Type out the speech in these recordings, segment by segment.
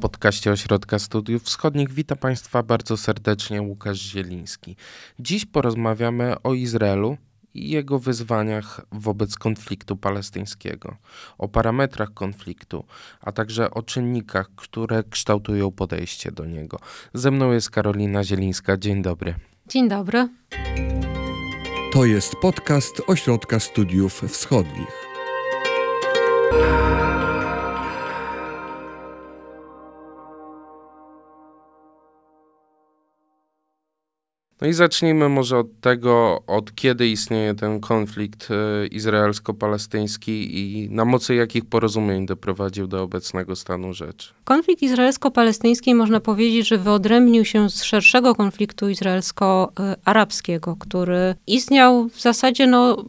podcaście Ośrodka Studiów Wschodnich witam Państwa bardzo serdecznie Łukasz Zieliński. Dziś porozmawiamy o Izraelu i jego wyzwaniach wobec konfliktu palestyńskiego, o parametrach konfliktu, a także o czynnikach, które kształtują podejście do niego. Ze mną jest Karolina Zielińska. Dzień dobry. Dzień dobry. To jest podcast Ośrodka Studiów Wschodnich. No i zacznijmy może od tego, od kiedy istnieje ten konflikt e, izraelsko-palestyński i na mocy jakich porozumień doprowadził do obecnego stanu rzeczy. Konflikt izraelsko-palestyński można powiedzieć, że wyodrębnił się z szerszego konfliktu izraelsko-arabskiego, który istniał w zasadzie no,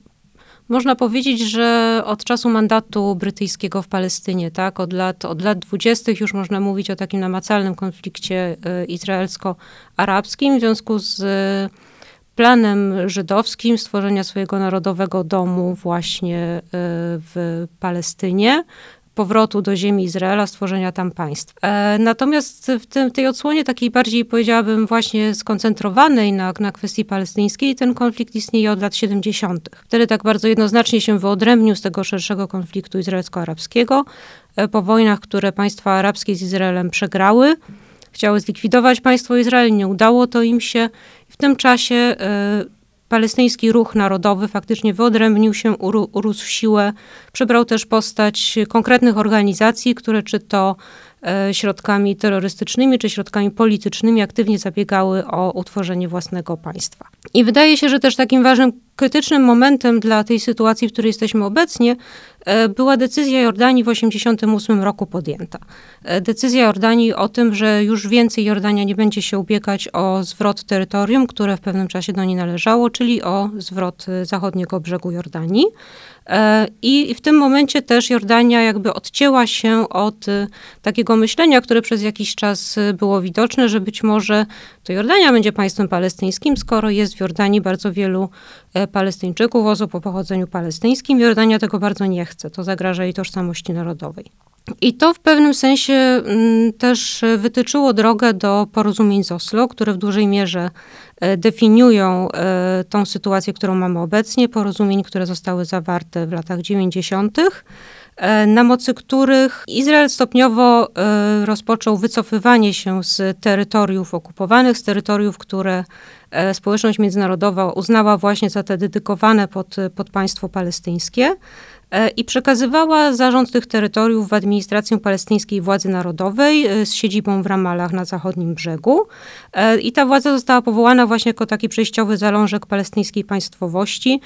można powiedzieć, że od czasu mandatu brytyjskiego w Palestynie, tak, od lat, od lat 20. już można mówić o takim namacalnym konflikcie e, izraelsko-arabskim w związku z planem żydowskim stworzenia swojego narodowego domu właśnie e, w Palestynie powrotu do ziemi Izraela, stworzenia tam państw. E, natomiast w tym, tej odsłonie takiej bardziej powiedziałabym właśnie skoncentrowanej na, na kwestii palestyńskiej, ten konflikt istnieje od lat 70. Wtedy tak bardzo jednoznacznie się wyodrębnił z tego szerszego konfliktu izraelsko-arabskiego. E, po wojnach, które państwa arabskie z Izraelem przegrały, chciały zlikwidować państwo Izrael, nie udało to im się. W tym czasie e, palestyński ruch narodowy faktycznie wyodrębnił się, urósł w siłę, przybrał też postać konkretnych organizacji, które czy to e, środkami terrorystycznymi czy środkami politycznymi aktywnie zabiegały o utworzenie własnego państwa. I wydaje się, że też takim ważnym krytycznym momentem dla tej sytuacji, w której jesteśmy obecnie, e, była decyzja Jordanii w 1988 roku podjęta. E, decyzja Jordanii o tym, że już więcej Jordania nie będzie się ubiegać o zwrot terytorium, które w pewnym czasie do niej należało, czyli o zwrot e, zachodniego brzegu Jordanii. I w tym momencie też Jordania jakby odcięła się od takiego myślenia, które przez jakiś czas było widoczne, że być może to Jordania będzie państwem palestyńskim, skoro jest w Jordanii bardzo wielu Palestyńczyków, osób o pochodzeniu palestyńskim. Jordania tego bardzo nie chce. To zagraża jej tożsamości narodowej. I to w pewnym sensie mm, też wytyczyło drogę do porozumień z Oslo, które w dużej mierze e, definiują e, tą sytuację, którą mamy obecnie, porozumień, które zostały zawarte w latach 90., e, na mocy których Izrael stopniowo rozpoczął wycofywanie się z terytoriów okupowanych, z terytoriów, które E, społeczność międzynarodowa uznała właśnie za te dedykowane pod, pod państwo palestyńskie. E, i przekazywała zarząd tych terytoriów w administrację palestyńskiej władzy narodowej e, z siedzibą w Ramalach na zachodnim brzegu. E, I ta władza została powołana właśnie jako taki przejściowy zalążek palestyńskiej państwowości.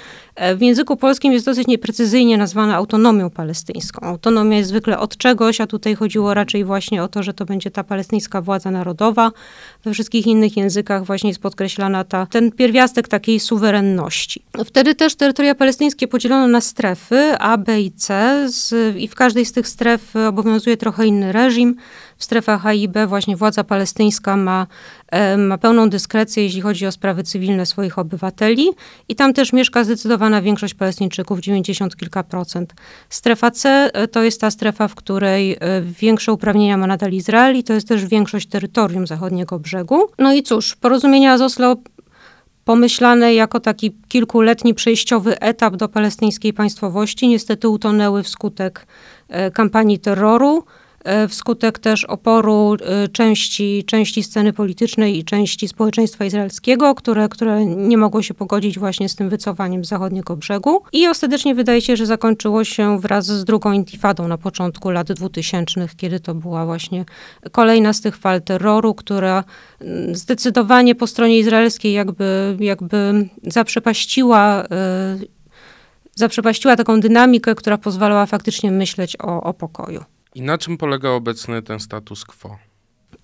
W języku polskim jest dosyć nieprecyzyjnie nazwana autonomią palestyńską. Autonomia jest zwykle od czegoś, a tutaj chodziło raczej właśnie o to, że to będzie ta palestyńska władza narodowa. We wszystkich innych językach właśnie jest podkreślana ta, ten pierwiastek takiej suwerenności. Wtedy też terytoria palestyńskie podzielono na strefy, a B i C z, i w każdej z tych stref obowiązuje trochę inny reżim. W strefach A i B właśnie władza palestyńska ma, e, ma pełną dyskrecję, jeśli chodzi o sprawy cywilne swoich obywateli i tam też mieszka zdecydowana większość Palestyńczyków, 90 kilka procent. Strefa C e, to jest ta strefa, w której e, większe uprawnienia ma nadal Izrael i to jest też większość terytorium zachodniego brzegu. No i cóż, porozumienia z Oslo pomyślane jako taki kilkuletni przejściowy etap do palestyńskiej państwowości, niestety utonęły wskutek kampanii terroru. E, wskutek też oporu e, części, części sceny politycznej i części społeczeństwa izraelskiego, które, które nie mogło się pogodzić właśnie z tym wycofaniem z zachodniego brzegu. I ostatecznie wydaje się, że zakończyło się wraz z drugą intifadą na początku lat 2000, kiedy to była właśnie kolejna z tych fal terroru, która zdecydowanie po stronie izraelskiej jakby, jakby zaprzepaściła e, zaprzepaściła taką dynamikę, która pozwalała faktycznie myśleć o, o pokoju. I na czym polega obecny ten status quo?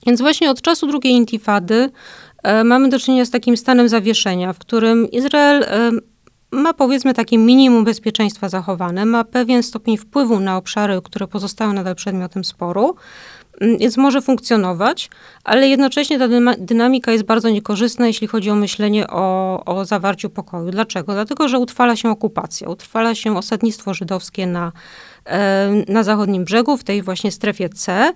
Więc właśnie od czasu drugiej intifady e, mamy do czynienia z takim stanem zawieszenia, w którym Izrael e, ma powiedzmy takie minimum bezpieczeństwa zachowane, ma pewien stopień wpływu na obszary, które pozostają nadal przedmiotem sporu, więc może funkcjonować, ale jednocześnie ta dynamika jest bardzo niekorzystna, jeśli chodzi o myślenie o, o zawarciu pokoju. Dlaczego? Dlatego, że utrwala się okupacja, utrwala się osadnictwo żydowskie na na zachodnim brzegu, w tej właśnie strefie C.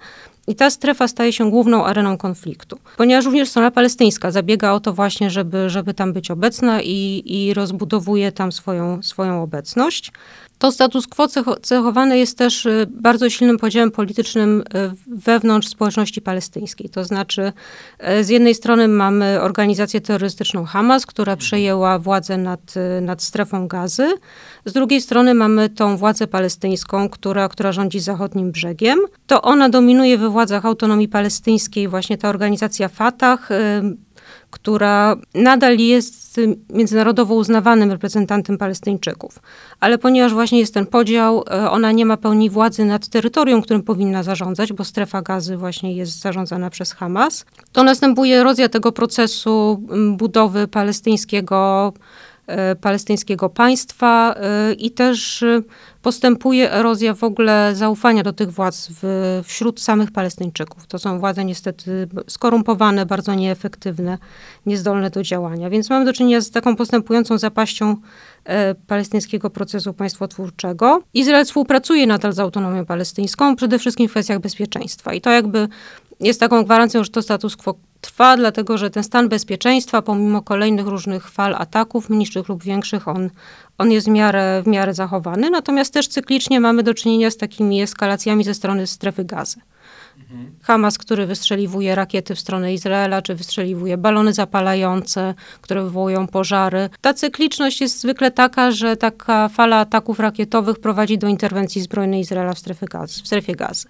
I ta strefa staje się główną areną konfliktu, ponieważ również strona palestyńska zabiega o to właśnie, żeby, żeby tam być obecna i, i rozbudowuje tam swoją, swoją obecność. To status quo cechowane jest też y, bardzo silnym podziałem politycznym y, wewnątrz społeczności palestyńskiej. To znaczy, y, z jednej strony mamy organizację terrorystyczną Hamas, która przejęła władzę nad, nad strefą gazy. Z drugiej strony mamy tą władzę palestyńską, która, która rządzi zachodnim brzegiem. To ona dominuje we władzach autonomii palestyńskiej, właśnie ta organizacja Fatah która nadal jest międzynarodowo uznawanym reprezentantem Palestyńczyków. Ale ponieważ właśnie jest ten podział, e, ona nie ma pełni władzy nad terytorium, którym powinna zarządzać, bo strefa gazy właśnie jest zarządzana przez Hamas, to następuje erozja tego procesu budowy palestyńskiego palestyńskiego państwa e, i też e, postępuje erozja w ogóle zaufania do tych władz w, wśród samych Palestyńczyków. To są władze niestety skorumpowane, bardzo nieefektywne, niezdolne do działania. Więc mamy do czynienia z taką postępującą zapaścią palestyńskiego procesu państwotwórczego. Izrael współpracuje nadal z autonomią palestyńską, przede wszystkim w kwestiach bezpieczeństwa. I to jakby jest taką gwarancją, że to status quo trwa, dlatego że ten stan bezpieczeństwa, pomimo kolejnych różnych fal ataków, mniejszych lub większych, on, on jest w miarę, w miarę zachowany. Natomiast też cyklicznie mamy do czynienia z takimi eskalacjami ze strony strefy gazy. Hamas, który wystrzeliwuje rakiety w stronę Izraela, czy wystrzeliwuje balony zapalające, które wywołują pożary. Ta cykliczność jest zwykle taka, że taka fala ataków rakietowych prowadzi do interwencji zbrojnej Izraela w, strefie w strefie gazy.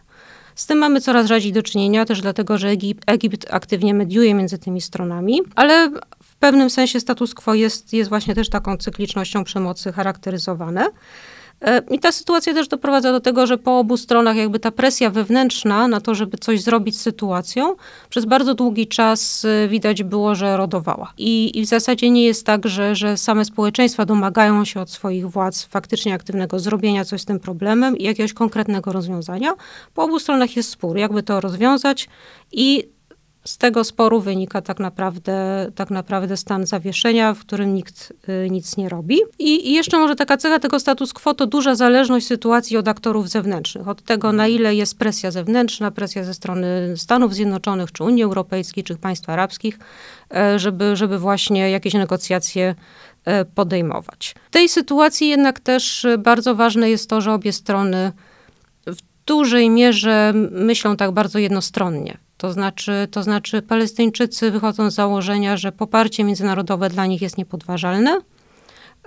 Z tym mamy coraz rzadziej do czynienia, też dlatego, że Egipt, Egipt aktywnie mediuje między tymi stronami, ale w pewnym sensie status quo jest, jest właśnie też taką cyklicznością przemocy charakteryzowane. E, I ta sytuacja też doprowadza do tego, że po obu stronach jakby ta presja wewnętrzna na to, żeby coś zrobić z sytuacją, przez bardzo długi czas e, widać było, że rodowała. I, i w zasadzie nie jest tak, że, że same społeczeństwa domagają się od swoich władz faktycznie aktywnego zrobienia coś z tym problemem i jakiegoś konkretnego rozwiązania. Po obu stronach jest spór, jakby to rozwiązać i z tego sporu wynika tak naprawdę, tak naprawdę stan zawieszenia, w którym nikt y, nic nie robi. I, I, jeszcze może taka cecha tego status quo to duża zależność sytuacji od aktorów zewnętrznych, od tego na ile jest presja zewnętrzna, presja ze strony Stanów Zjednoczonych, czy Unii Europejskiej, czy państw arabskich, e, żeby, żeby właśnie jakieś negocjacje e, podejmować. W tej sytuacji jednak też bardzo ważne jest to, że obie strony w dużej mierze myślą tak bardzo jednostronnie. To znaczy, to znaczy Palestyńczycy wychodzą z założenia, że poparcie międzynarodowe dla nich jest niepodważalne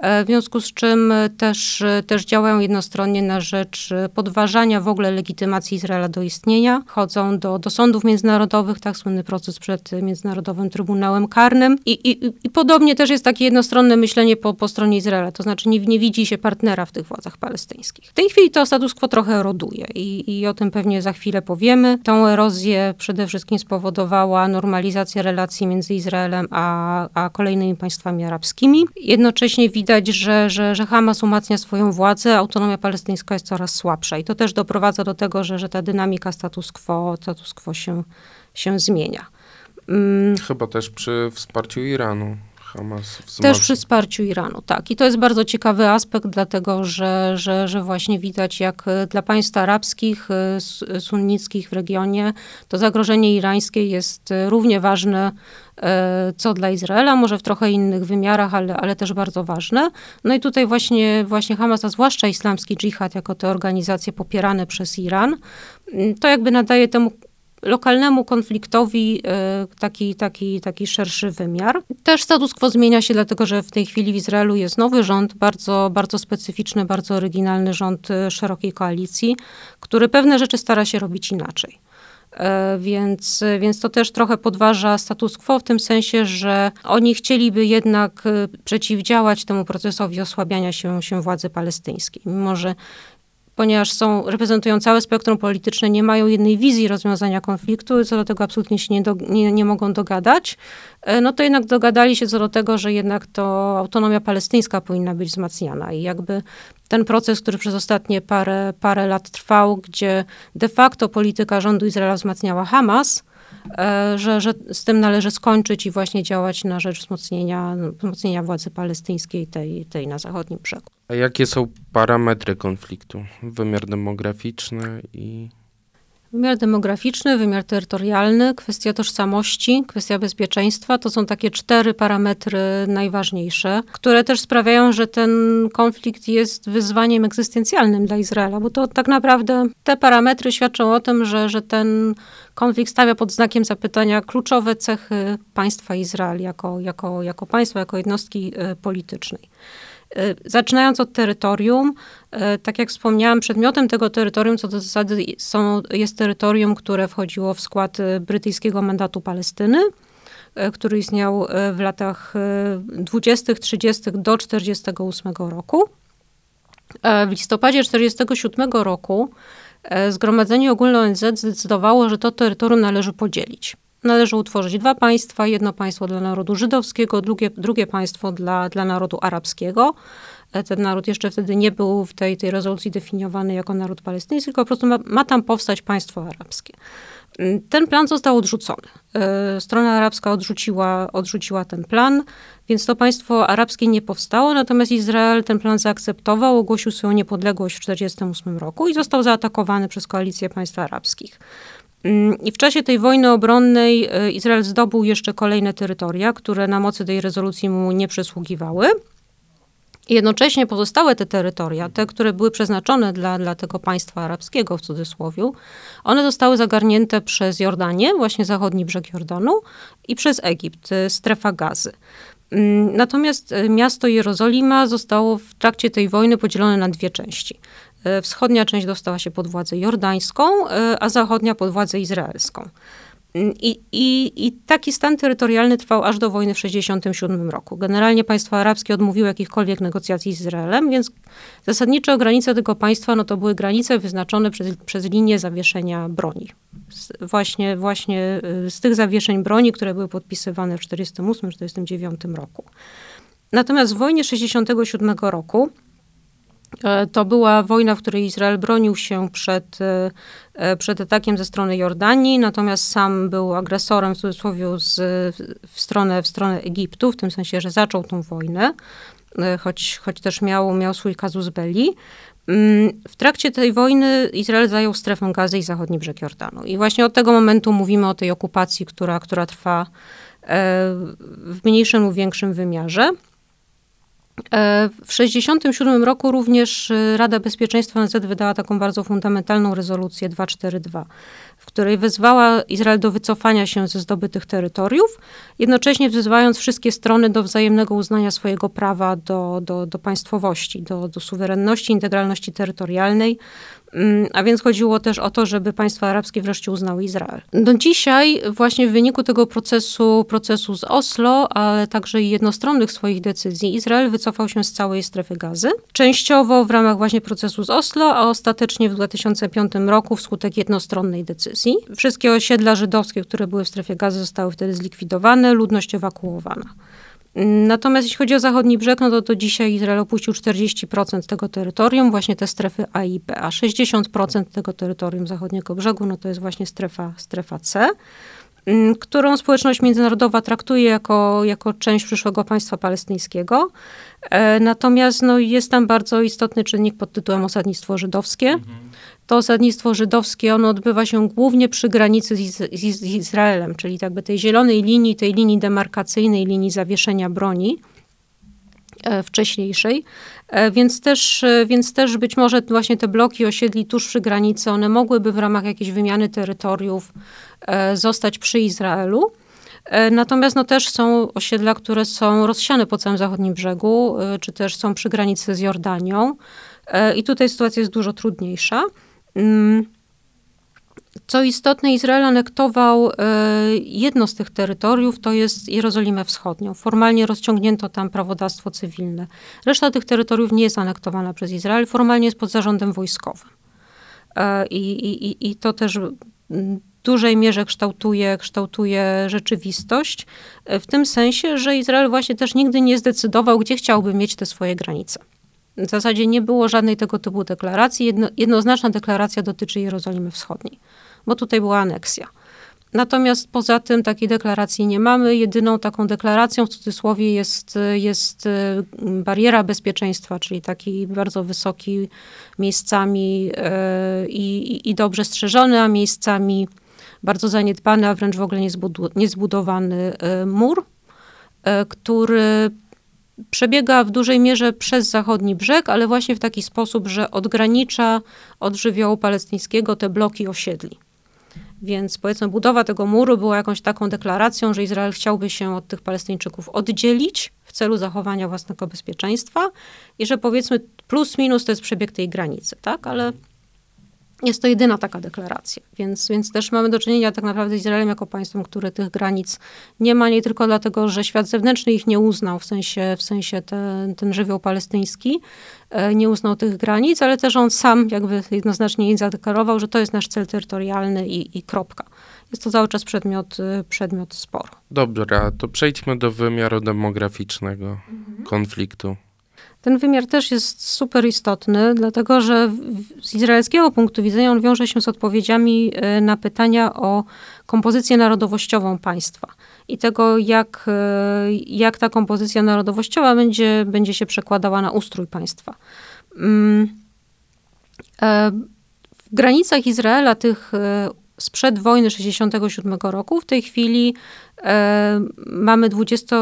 w związku z czym też, też działają jednostronnie na rzecz podważania w ogóle legitymacji Izraela do istnienia. Chodzą do, do sądów międzynarodowych, tak słynny proces przed Międzynarodowym Trybunałem Karnym. I, i, i podobnie też jest takie jednostronne myślenie po, po stronie Izraela, to znaczy nie, nie widzi się partnera w tych władzach palestyńskich. W tej chwili to status quo trochę eroduje i, i o tym pewnie za chwilę powiemy. Tą erozję przede wszystkim spowodowała normalizacja relacji między Izraelem a, a kolejnymi państwami arabskimi. Jednocześnie widać, widać, że, że, że Hamas umacnia swoją władzę, autonomia palestyńska jest coraz słabsza i to też doprowadza do tego, że, że ta dynamika status quo, status quo się, się zmienia. Mm. Chyba też przy wsparciu Iranu. Hamas Też przy wsparciu Iranu, tak. I to jest bardzo ciekawy aspekt, dlatego że, że, że właśnie widać, jak dla państw arabskich, y, sunnickich w regionie, to zagrożenie irańskie jest równie ważne co dla Izraela, może w trochę innych wymiarach, ale, ale też bardzo ważne. No i tutaj właśnie, właśnie Hamas, a zwłaszcza islamski dżihad, jako te organizacje popierane przez Iran, mm, to jakby nadaje temu lokalnemu konfliktowi e, taki, taki, taki szerszy wymiar. Też status quo zmienia się, dlatego że w tej chwili w Izraelu jest nowy rząd, bardzo, bardzo specyficzny, bardzo oryginalny rząd e, szerokiej koalicji, który pewne rzeczy stara się robić inaczej. E, więc, więc to też trochę podważa status quo w tym sensie, że oni chcieliby jednak e, przeciwdziałać temu procesowi osłabiania się, się władzy palestyńskiej. Mimo, że ponieważ są, reprezentują całe spektrum polityczne, nie mają jednej wizji rozwiązania konfliktu, co do tego absolutnie się nie, do, nie, nie mogą dogadać, e, no to jednak dogadali się co do tego, że jednak to autonomia palestyńska powinna być wzmacniana. I jakby ten proces, który przez ostatnie parę, parę lat trwał, gdzie de facto polityka rządu Izraela wzmacniała Hamas, że, że z tym należy skończyć i właśnie działać na rzecz wzmocnienia, wzmocnienia władzy palestyńskiej, tej, tej na zachodnim brzegu. A jakie są parametry konfliktu? Wymiar demograficzny i Wymiar demograficzny, wymiar terytorialny, kwestia tożsamości, kwestia bezpieczeństwa to są takie cztery parametry najważniejsze, które też sprawiają, że ten konflikt jest wyzwaniem egzystencjalnym dla Izraela, bo to tak naprawdę te parametry świadczą o tym, że, że ten konflikt stawia pod znakiem zapytania kluczowe cechy państwa Izrael jako, jako, jako państwa, jako jednostki e, politycznej. E, zaczynając od terytorium, e, tak jak wspomniałam, przedmiotem tego terytorium co do zasady są, jest terytorium, które wchodziło w skład e, brytyjskiego mandatu Palestyny, który istniał w latach 20., 30. do 48 roku. W listopadzie 47 roku Zgromadzenie Ogólne ONZ zdecydowało, że to terytorium należy podzielić należy utworzyć dwa państwa, jedno państwo dla narodu żydowskiego, drugie, drugie państwo dla, dla narodu arabskiego. E, ten naród jeszcze wtedy nie był w tej, tej rezolucji definiowany jako naród palestyński, tylko po prostu ma, ma tam powstać państwo arabskie. Mm, ten plan został odrzucony. E, strona arabska odrzuciła, odrzuciła ten plan, więc to państwo arabskie nie powstało, natomiast Izrael ten plan zaakceptował, ogłosił swoją niepodległość w 1948 roku i został zaatakowany przez koalicję państw arabskich. Mm, I w czasie tej wojny obronnej e, Izrael zdobył jeszcze kolejne terytoria, które na mocy tej rezolucji mu nie przysługiwały. Jednocześnie pozostałe te terytoria, te, które były przeznaczone dla, dla tego państwa arabskiego w cudzysłowie, one zostały zagarnięte przez Jordanię, właśnie zachodni brzeg Jordanu, i przez Egipt, e, strefa gazy. Mm, natomiast e, miasto Jerozolima zostało w trakcie tej wojny podzielone na dwie części. E, wschodnia część dostała się pod władzę jordańską, e, a zachodnia pod władzę izraelską. Mm, I, i, I, taki stan terytorialny trwał aż do wojny w 1967 roku. Generalnie państwa arabskie odmówiły jakichkolwiek negocjacji z Izraelem, więc zasadnicze granice tego państwa no to były granice wyznaczone przez, przez linię zawieszenia broni. Z, właśnie, właśnie e, z tych zawieszeń broni, które były podpisywane w 1948-1949 roku. Natomiast w wojnie 1967 roku to była wojna, w której Izrael bronił się przed, e, e, przed atakiem ze strony Jordanii, natomiast sam był agresorem w cudzysłowie z, w, stronę, w stronę Egiptu, w tym sensie, że zaczął tą wojnę, choć, choć też miał, miał swój kazus belli. Mm, w trakcie tej wojny Izrael zajął strefę gazy i zachodni brzeg Jordanu. I właśnie od tego momentu mówimy o tej okupacji, która, która trwa w mniejszym lub większym wymiarze. E, w 1967 roku również e, Rada Bezpieczeństwa ONZ wydała taką bardzo fundamentalną rezolucję 242, w której wezwała Izrael do wycofania się ze zdobytych terytoriów, jednocześnie wzywając wszystkie strony do wzajemnego uznania swojego prawa do, do, do państwowości, do, do suwerenności, integralności terytorialnej, a więc chodziło też o to, żeby państwa arabskie wreszcie uznały Izrael. Do dzisiaj właśnie w wyniku tego procesu, procesu z Oslo, ale także i jednostronnych swoich decyzji, Izrael wycofał się z całej strefy gazy. Częściowo w ramach właśnie procesu z Oslo, a ostatecznie w 2005 roku wskutek jednostronnej decyzji. Wszystkie osiedla żydowskie, które były w strefie gazy zostały wtedy zlikwidowane, ludność ewakuowana. Natomiast jeśli chodzi o zachodni brzeg, no to, to dzisiaj Izrael opuścił 40% tego terytorium, właśnie te strefy A i B, a 60% tego terytorium zachodniego brzegu, no to jest właśnie strefa, strefa C, mm, którą społeczność międzynarodowa traktuje jako, jako część przyszłego państwa palestyńskiego. E, natomiast no, jest tam bardzo istotny czynnik pod tytułem osadnictwo żydowskie. Mhm to osadnictwo żydowskie, ono odbywa się głównie przy granicy z, z, z Izraelem, czyli jakby tej zielonej linii, tej linii demarkacyjnej, linii zawieszenia broni e, wcześniejszej. E, więc też, e, więc też być może właśnie te bloki osiedli tuż przy granicy, one mogłyby w ramach jakiejś wymiany terytoriów zostać przy Izraelu. Natomiast no, też są osiedla, które są rozsiane po całym zachodnim brzegu, czy też są przy granicy z Jordanią. I tutaj sytuacja jest dużo trudniejsza. Mm. Co istotne, Izrael anektował e, jedno z tych terytoriów, to jest Jerozolimę Wschodnią. Formalnie rozciągnięto tam prawodawstwo cywilne. Reszta tych terytoriów nie jest anektowana przez Izrael, formalnie jest pod zarządem wojskowym. E, I, i, i to też w dużej mierze kształtuje, kształtuje rzeczywistość, e, w tym sensie, że Izrael właśnie też nigdy nie zdecydował, gdzie chciałby mieć te swoje granice. W zasadzie nie było żadnej tego typu deklaracji. Jedno, jednoznaczna deklaracja dotyczy Jerozolimy Wschodniej, bo tutaj była aneksja. Natomiast poza tym takiej deklaracji nie mamy. Jedyną taką deklaracją w cudzysłowie jest, jest y, bariera bezpieczeństwa, czyli taki bardzo wysoki miejscami y, i, i dobrze strzeżony, a miejscami bardzo zaniedbany, a wręcz w ogóle niezbudowany y, mur, który przebiega w dużej mierze przez zachodni brzeg, ale właśnie w taki sposób, że odgranicza od żywiołu palestyńskiego te bloki osiedli. Więc powiedzmy, budowa tego muru była jakąś taką deklaracją, że Izrael chciałby się od tych Palestyńczyków oddzielić w celu zachowania własnego bezpieczeństwa i że powiedzmy plus minus to jest przebieg tej granicy, tak? Ale jest to jedyna taka deklaracja, więc, więc też mamy do czynienia tak naprawdę z Izraelem jako państwem, które tych granic nie ma, nie tylko dlatego, że świat zewnętrzny ich nie uznał, w sensie, w sensie ten, ten żywioł palestyński e, nie uznał tych granic, ale też on sam jakby jednoznacznie nie zadeklarował, że to jest nasz cel terytorialny i, i kropka. Jest to cały czas przedmiot, e, przedmiot sporu. Dobra, to przejdźmy do wymiaru demograficznego mhm. konfliktu. Ten wymiar też jest super istotny, dlatego że z izraelskiego punktu widzenia on wiąże się z odpowiedziami e, na pytania o kompozycję narodowościową państwa i tego, jak, e, jak ta kompozycja narodowościowa będzie, będzie się przekładała na ustrój państwa. Mm, e, w granicach Izraela, tych sprzed wojny 67 roku, w tej chwili mamy 20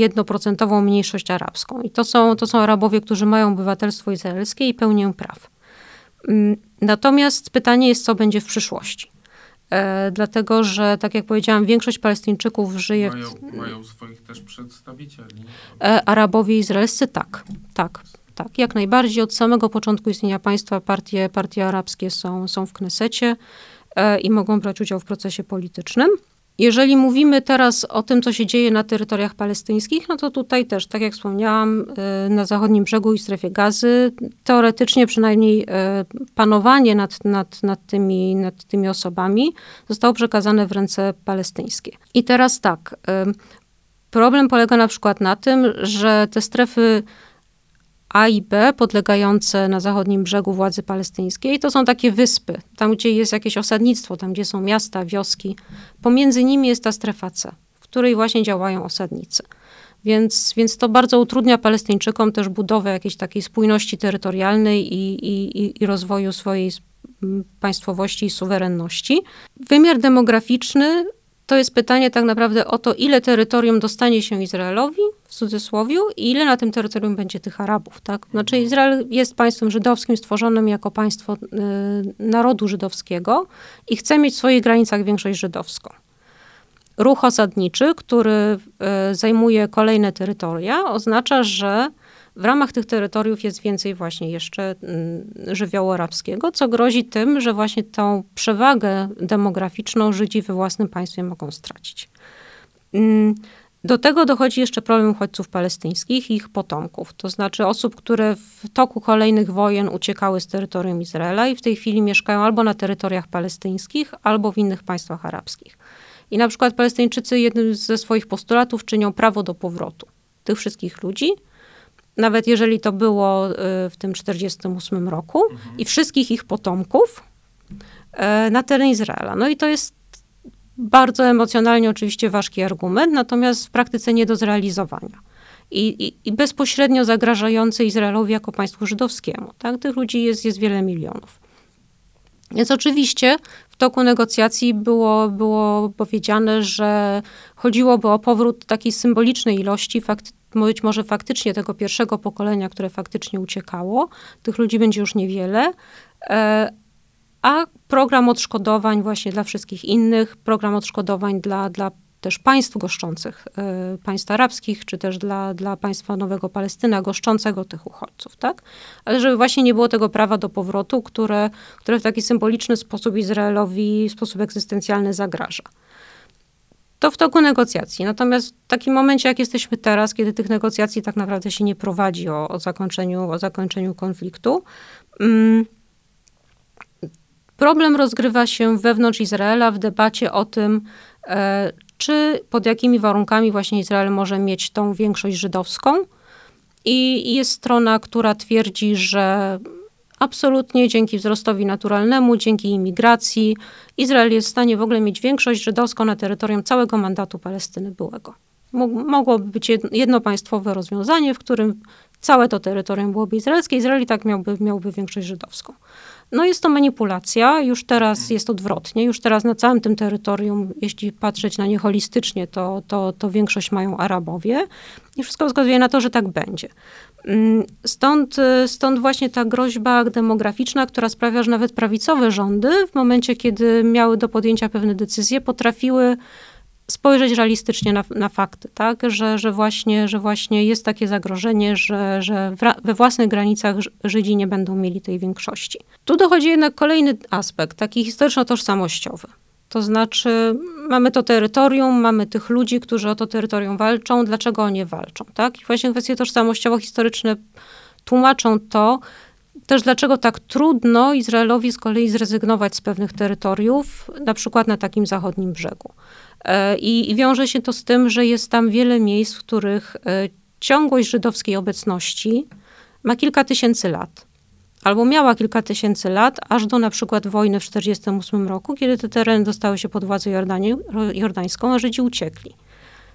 jednoprocentową mniejszość arabską. I to są, to są Arabowie, którzy mają obywatelstwo izraelskie i pełnię praw. Mm, natomiast pytanie jest, co będzie w przyszłości. E, dlatego, że tak jak powiedziałam, większość Palestyńczyków żyje mają, w... Mają swoich też przedstawicieli. E, Arabowie izraelscy tak, tak. Tak, jak najbardziej. Od samego początku istnienia państwa partie, partie arabskie są, są w Knesecie e, i mogą brać udział w procesie politycznym. Jeżeli mówimy teraz o tym, co się dzieje na terytoriach palestyńskich, no to tutaj też, tak jak wspomniałam, y, na zachodnim brzegu i strefie gazy, teoretycznie przynajmniej y, panowanie nad, nad, nad, tymi, nad tymi osobami zostało przekazane w ręce palestyńskie. I teraz tak, y, problem polega na przykład na tym, że te strefy a i B podlegające na zachodnim brzegu władzy palestyńskiej. To są takie wyspy, tam gdzie jest jakieś osadnictwo, tam gdzie są miasta, wioski. Pomiędzy nimi jest ta strefa C, w której właśnie działają osadnicy. Więc, więc to bardzo utrudnia Palestyńczykom też budowę jakiejś takiej spójności terytorialnej i, i, i rozwoju swojej państwowości i suwerenności. Wymiar demograficzny to jest pytanie tak naprawdę o to, ile terytorium dostanie się Izraelowi, w cudzysłowie, i ile na tym terytorium będzie tych Arabów. Tak? Znaczy Izrael jest państwem żydowskim stworzonym jako państwo y, narodu żydowskiego i chce mieć w swoich granicach większość żydowską. Ruch osadniczy, który y, zajmuje kolejne terytoria, oznacza, że w ramach tych terytoriów jest więcej właśnie jeszcze mm, żywiołu arabskiego, co grozi tym, że właśnie tą przewagę demograficzną Żydzi we własnym państwie mogą stracić. Mm, do tego dochodzi jeszcze problem uchodźców palestyńskich i ich potomków, to znaczy osób, które w toku kolejnych wojen uciekały z terytorium Izraela i w tej chwili mieszkają albo na terytoriach palestyńskich, albo w innych państwach arabskich. I na przykład Palestyńczycy jednym ze swoich postulatów czynią prawo do powrotu tych wszystkich ludzi nawet jeżeli to było y, w tym 1948 roku, mhm. i wszystkich ich potomków e, na teren Izraela. No i to jest bardzo emocjonalnie oczywiście ważki argument, natomiast w praktyce nie do zrealizowania. I, i, i bezpośrednio zagrażający Izraelowi jako państwu żydowskiemu. Tak? Tych ludzi jest, jest wiele milionów. Więc oczywiście w toku negocjacji było, było powiedziane, że chodziłoby o powrót takiej symbolicznej ilości fakt, być może faktycznie tego pierwszego pokolenia, które faktycznie uciekało, tych ludzi będzie już niewiele, e, a program odszkodowań właśnie dla wszystkich innych, program odszkodowań dla, dla też państw goszczących, e, państw arabskich, czy też dla, dla państwa Nowego Palestyna goszczącego tych uchodźców, tak? Ale żeby właśnie nie było tego prawa do powrotu, które, które w taki symboliczny sposób Izraelowi w sposób egzystencjalny zagraża to w toku negocjacji. Natomiast w takim momencie, jak jesteśmy teraz, kiedy tych negocjacji tak naprawdę się nie prowadzi o, o, zakończeniu, o zakończeniu konfliktu, mm, problem rozgrywa się wewnątrz Izraela w debacie o tym, e, czy pod jakimi warunkami właśnie Izrael może mieć tą większość żydowską. I jest strona, która twierdzi, że Absolutnie dzięki wzrostowi naturalnemu, dzięki imigracji, Izrael jest w stanie w ogóle mieć większość żydowską na terytorium całego mandatu Palestyny byłego. Mogłoby być jednopaństwowe rozwiązanie, w którym całe to terytorium byłoby izraelskie. Izrael i tak miałby, miałby większość żydowską. No jest to manipulacja, już teraz jest odwrotnie, już teraz na całym tym terytorium, jeśli patrzeć na nie holistycznie, to, to, to większość mają Arabowie i wszystko wskazuje na to, że tak będzie. Mm, stąd, stąd właśnie ta groźba demograficzna, która sprawia, że nawet prawicowe rządy w momencie, kiedy miały do podjęcia pewne decyzje, potrafiły spojrzeć realistycznie na, na fakty, tak? że, że, właśnie, że właśnie jest takie zagrożenie, że, że we własnych granicach Żydzi nie będą mieli tej większości. Tu dochodzi jednak kolejny aspekt, taki historyczno-tożsamościowy. To znaczy, mamy to terytorium, mamy tych ludzi, którzy o to terytorium walczą. Dlaczego oni walczą? Tak? I właśnie kwestie tożsamościowo-historyczne tłumaczą to, też dlaczego tak trudno Izraelowi z kolei zrezygnować z pewnych terytoriów, na przykład na takim zachodnim brzegu. E, I, I wiąże się to z tym, że jest tam wiele miejsc, w których e, ciągłość żydowskiej obecności ma kilka tysięcy lat. Albo miała kilka tysięcy lat, aż do na przykład wojny w 1948 roku, kiedy te tereny dostały się pod władzę Jordanii, jordańską, a Żydzi uciekli.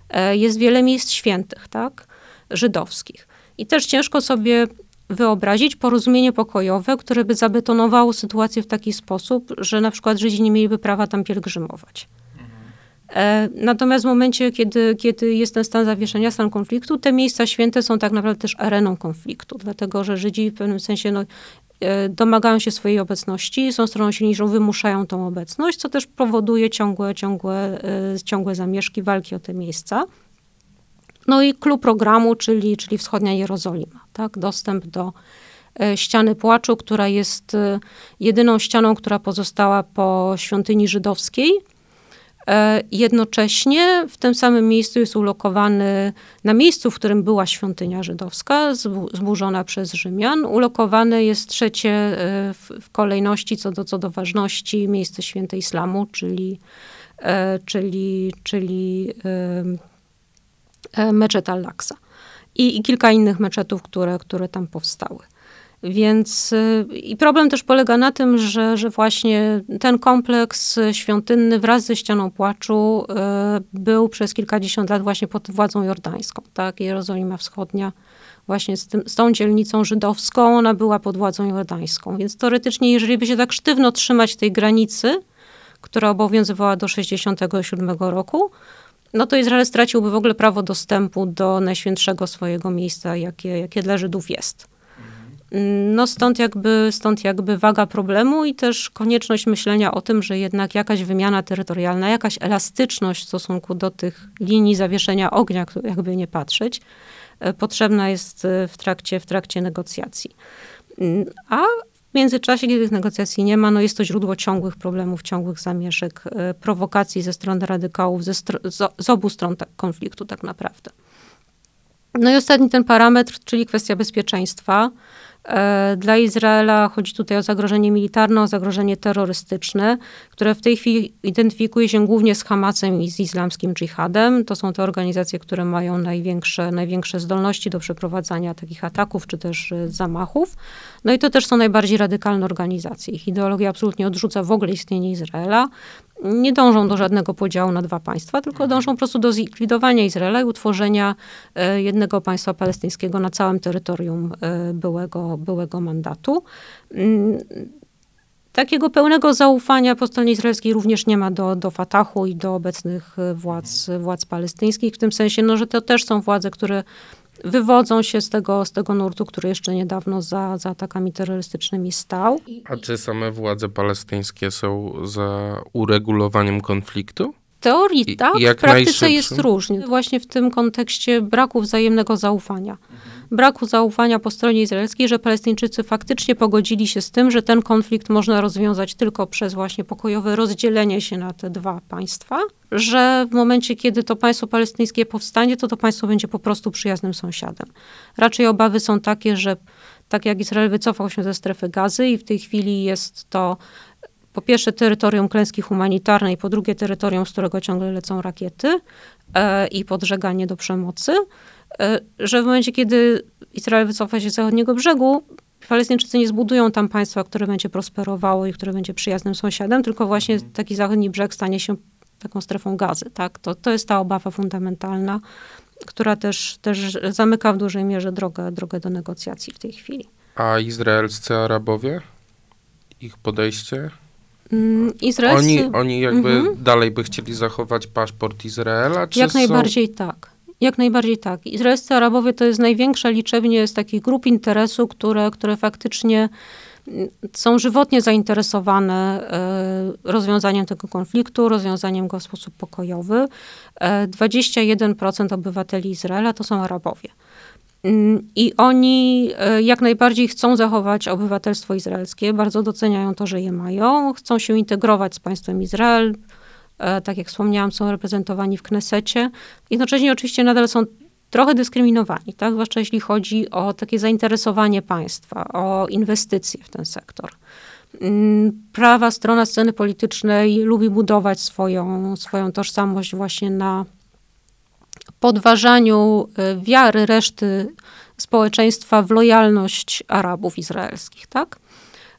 E, jest wiele miejsc świętych, tak, żydowskich. I też ciężko sobie wyobrazić porozumienie pokojowe, które by zabetonowało sytuację w taki sposób, że na przykład Żydzi nie mieliby prawa tam pielgrzymować. E, natomiast w momencie, kiedy, kiedy jest ten stan zawieszenia, stan konfliktu, te miejsca święte są tak naprawdę też areną konfliktu, dlatego że Żydzi w pewnym sensie no, e, domagają się swojej obecności, są stroną silniejszą, wymuszają tą obecność, co też powoduje ciągłe, ciągłe, e, ciągłe zamieszki, walki o te miejsca. No i klub programu, czyli, czyli wschodnia Jerozolima, tak? dostęp do ściany płaczu, która jest jedyną ścianą, która pozostała po świątyni żydowskiej, jednocześnie w tym samym miejscu jest ulokowany, na miejscu, w którym była świątynia żydowska, zburzona przez Rzymian, ulokowane jest trzecie e, w, kolejności co do, co do ważności miejsce święte islamu, czyli, e, czyli, czyli meczet al-Aqsa. I, I kilka innych meczetów, które, które tam powstały. Więc y, i problem też polega na tym, że, że właśnie ten kompleks świątynny wraz ze ścianą płaczu y, był przez kilkadziesiąt lat właśnie pod władzą jordańską, tak? Jerozolima Wschodnia właśnie z, tym, z tą dzielnicą żydowską, ona była pod władzą jordańską. Więc teoretycznie, jeżeli by się tak sztywno trzymać tej granicy, która obowiązywała do 67 roku, no to Izrael straciłby w ogóle prawo dostępu do najświętszego swojego miejsca, jakie, jakie dla Żydów jest. No stąd jakby, stąd jakby waga problemu i też konieczność myślenia o tym, że jednak jakaś wymiana terytorialna, jakaś elastyczność w stosunku do tych linii zawieszenia ognia, jakby nie patrzeć, e, potrzebna jest e, w trakcie, w trakcie negocjacji. Mm, a w międzyczasie, kiedy tych negocjacji nie ma, no jest to źródło ciągłych problemów, ciągłych zamieszek, e, prowokacji ze strony radykałów, ze str- z, obu stron tak, konfliktu tak naprawdę. No i ostatni ten parametr, czyli kwestia bezpieczeństwa. E, dla Izraela chodzi tutaj o zagrożenie militarne, o zagrożenie terrorystyczne, które w tej chwili identyfikuje się głównie z Hamasem i z islamskim dżihadem. To są te organizacje, które mają największe, największe zdolności do przeprowadzania takich ataków czy też e, zamachów. No i to też są najbardziej radykalne organizacje. Ich ideologia absolutnie odrzuca w ogóle istnienie Izraela nie dążą do żadnego podziału na dwa państwa, tylko mhm. dążą po prostu do zlikwidowania Izraela i utworzenia e, jednego państwa palestyńskiego na całym terytorium e, byłego, byłego mandatu. Mm, takiego pełnego zaufania po stronie izraelskiej również nie ma do, do Fatahu i do obecnych e, władz, władz palestyńskich, w tym sensie, no, że to też są władze, które wywodzą się z tego, z tego nurtu, który jeszcze niedawno za, za atakami terrorystycznymi stał. A czy same władze palestyńskie są za uregulowaniem konfliktu? Teorii tak, w praktyce jest różnie. Właśnie w tym kontekście braku wzajemnego zaufania. Braku zaufania po stronie izraelskiej, że Palestyńczycy faktycznie pogodzili się z tym, że ten konflikt można rozwiązać tylko przez właśnie pokojowe rozdzielenie się na te dwa państwa, że w momencie, kiedy to państwo palestyńskie powstanie, to to państwo będzie po prostu przyjaznym sąsiadem. Raczej obawy są takie, że tak jak Izrael wycofał się ze strefy gazy i w tej chwili jest to po pierwsze terytorium klęski humanitarnej, po drugie terytorium, z którego ciągle lecą rakiety e, i podżeganie do przemocy, E, że w momencie, kiedy Izrael wycofa się z zachodniego brzegu, Palestyńczycy nie zbudują tam państwa, które będzie prosperowało i które będzie przyjaznym sąsiadem, tylko właśnie mhm. taki zachodni brzeg stanie się taką strefą gazy. Tak? To, to jest ta obawa fundamentalna, która też, też zamyka w dużej mierze drogę, drogę do negocjacji w tej chwili. A izraelscy Arabowie? Ich podejście? Mm. Oni, oni jakby mhm. dalej by chcieli zachować paszport Izraela? Jak są... najbardziej tak. Jak najbardziej tak. Izraelscy Arabowie to jest największa liczebnie z takich grup interesu, które, które faktycznie mm, są żywotnie zainteresowane e, rozwiązaniem tego konfliktu, rozwiązaniem go w sposób pokojowy. 21% e, obywateli Izraela to są Arabowie. I oni e, jak najbardziej chcą zachować obywatelstwo izraelskie, bardzo doceniają to, że je mają, chcą się integrować z państwem Izrael, e, tak jak wspomniałam, są reprezentowani w Knesecie. Jednocześnie oczywiście nadal są trochę dyskryminowani, tak? zwłaszcza jeśli chodzi o takie zainteresowanie państwa, o inwestycje w ten sektor. Mm, prawa strona sceny politycznej lubi budować swoją, swoją tożsamość właśnie na podważaniu y, wiary reszty społeczeństwa w lojalność Arabów izraelskich, tak?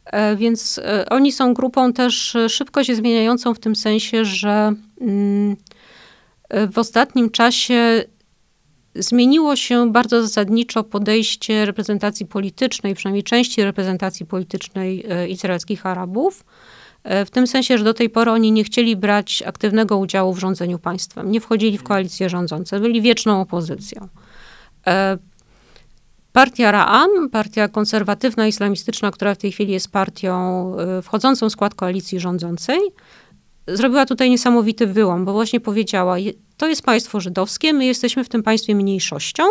E, więc e, oni są grupą też szybko się zmieniającą w tym sensie, że mm, e, w ostatnim czasie zmieniło się bardzo zasadniczo podejście reprezentacji politycznej, przynajmniej części reprezentacji politycznej izraelskich Arabów E, w tym sensie, że do tej pory oni nie chcieli brać aktywnego udziału w rządzeniu państwem, nie wchodzili w koalicje rządzące, byli wieczną opozycją. E, partia Ra'am, partia konserwatywna, islamistyczna, która w tej chwili jest partią e, wchodzącą w skład koalicji rządzącej, zrobiła tutaj niesamowity wyłom, bo właśnie powiedziała, to jest państwo żydowskie, my jesteśmy w tym państwie mniejszością,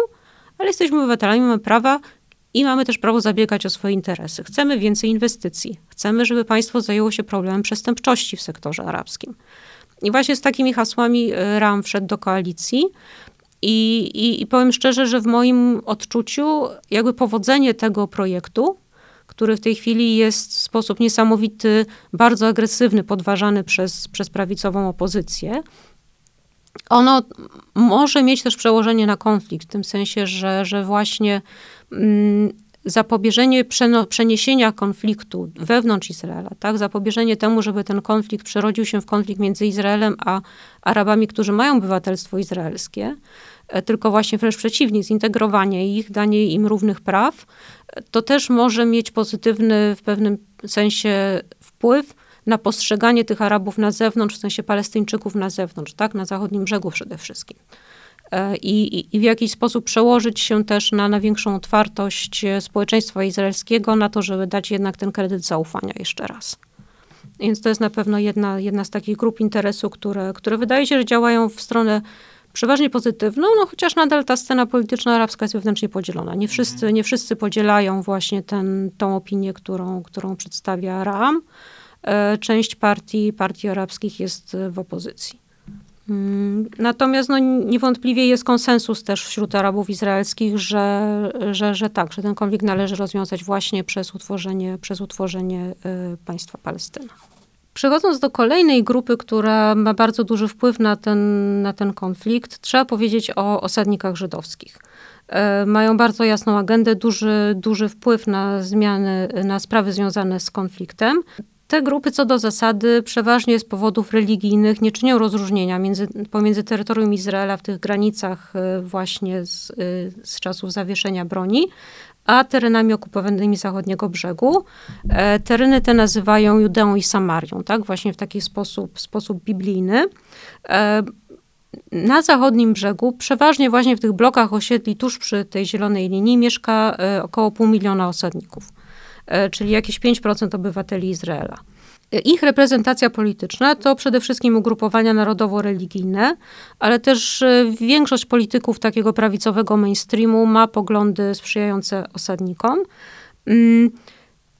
ale jesteśmy obywatelami, mamy prawa i mamy też prawo zabiegać o swoje interesy. Chcemy więcej inwestycji. Chcemy, żeby państwo zajęło się problemem przestępczości w sektorze arabskim. I właśnie z takimi hasłami e, Ram wszedł do koalicji. I, i, I powiem szczerze, że w moim odczuciu, jakby powodzenie tego projektu, który w tej chwili jest w sposób niesamowity, bardzo agresywny, podważany przez, przez prawicową opozycję, ono może mieć też przełożenie na konflikt, w tym sensie, że, że właśnie zapobieżenie przeniesienia konfliktu wewnątrz Izraela, tak? zapobieżenie temu, żeby ten konflikt przerodził się w konflikt między Izraelem a Arabami, którzy mają obywatelstwo izraelskie, e, tylko właśnie wręcz przeciwnie, zintegrowanie ich, danie im równych praw, to też może mieć pozytywny w pewnym sensie wpływ na postrzeganie tych Arabów na zewnątrz, w sensie Palestyńczyków na zewnątrz, tak, na zachodnim brzegu przede wszystkim. E, I, i, w jakiś sposób przełożyć się też na, na większą otwartość e, społeczeństwa izraelskiego, na to, żeby dać jednak ten kredyt zaufania jeszcze raz. Więc to jest na pewno jedna, jedna z takich grup interesu, które, które wydaje się, że działają w stronę przeważnie pozytywną, no chociaż nadal ta scena polityczna arabska jest wewnętrznie podzielona. Nie wszyscy, nie wszyscy podzielają właśnie ten, tą opinię, którą, którą przedstawia Ram. E, część partii, partii arabskich jest w opozycji. Mm, natomiast no, niewątpliwie jest konsensus też wśród Arabów izraelskich, że, że, że tak, że ten konflikt należy rozwiązać właśnie przez utworzenie, przez utworzenie y, państwa Palestyna. Przechodząc do kolejnej grupy, która ma bardzo duży wpływ na ten, na ten konflikt, trzeba powiedzieć o osadnikach żydowskich. Y, mają bardzo jasną agendę, duży, duży wpływ na zmiany, na sprawy związane z konfliktem. Te grupy co do zasady przeważnie z powodów religijnych nie czynią rozróżnienia między, pomiędzy terytorium Izraela w tych granicach e, właśnie z, e, z czasów zawieszenia broni, a terenami okupowanymi zachodniego brzegu. E, tereny te nazywają Judeą i Samarią, tak? Właśnie w taki sposób, sposób biblijny. Na zachodnim brzegu, przeważnie właśnie w tych blokach osiedli tuż przy tej zielonej linii, mieszka około pół miliona osadników. E, czyli jakieś 5% obywateli Izraela. E, ich reprezentacja polityczna to przede wszystkim ugrupowania narodowo-religijne, ale też e, większość polityków takiego prawicowego mainstreamu ma poglądy sprzyjające osadnikom. Mm,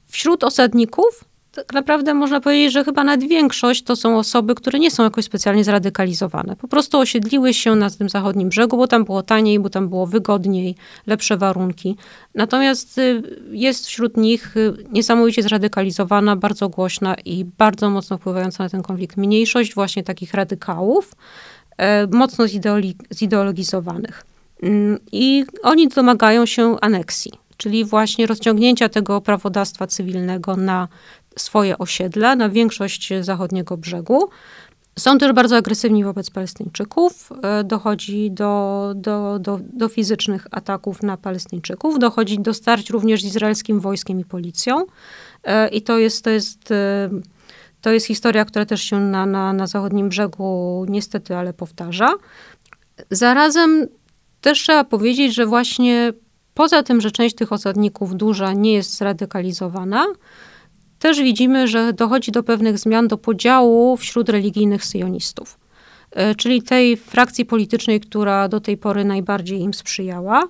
wśród osadników tak naprawdę można powiedzieć, że chyba nawet większość to są osoby, które nie są jakoś specjalnie zradykalizowane. Po prostu osiedliły się na tym zachodnim brzegu, bo tam było taniej, bo tam było wygodniej, lepsze warunki. Natomiast y, jest wśród nich y, niesamowicie zradykalizowana, bardzo głośna i bardzo mocno wpływająca na ten konflikt mniejszość właśnie takich radykałów, e, mocno zideologizowanych. Mm, I oni domagają się aneksji czyli właśnie rozciągnięcia tego prawodawstwa cywilnego na swoje osiedla, na większość zachodniego brzegu. Są też bardzo agresywni wobec Palestyńczyków. E, dochodzi do, do, do, do, fizycznych ataków na Palestyńczyków. Dochodzi do starć również z izraelskim wojskiem i policją. E, I to jest, to jest, e, to jest historia, która też się na, na, na zachodnim brzegu niestety, ale powtarza. Zarazem też trzeba powiedzieć, że właśnie poza tym, że część tych osadników duża nie jest zradykalizowana, też widzimy, że dochodzi do pewnych zmian, do podziału wśród religijnych syjonistów, e, czyli tej frakcji politycznej, która do tej pory najbardziej im sprzyjała.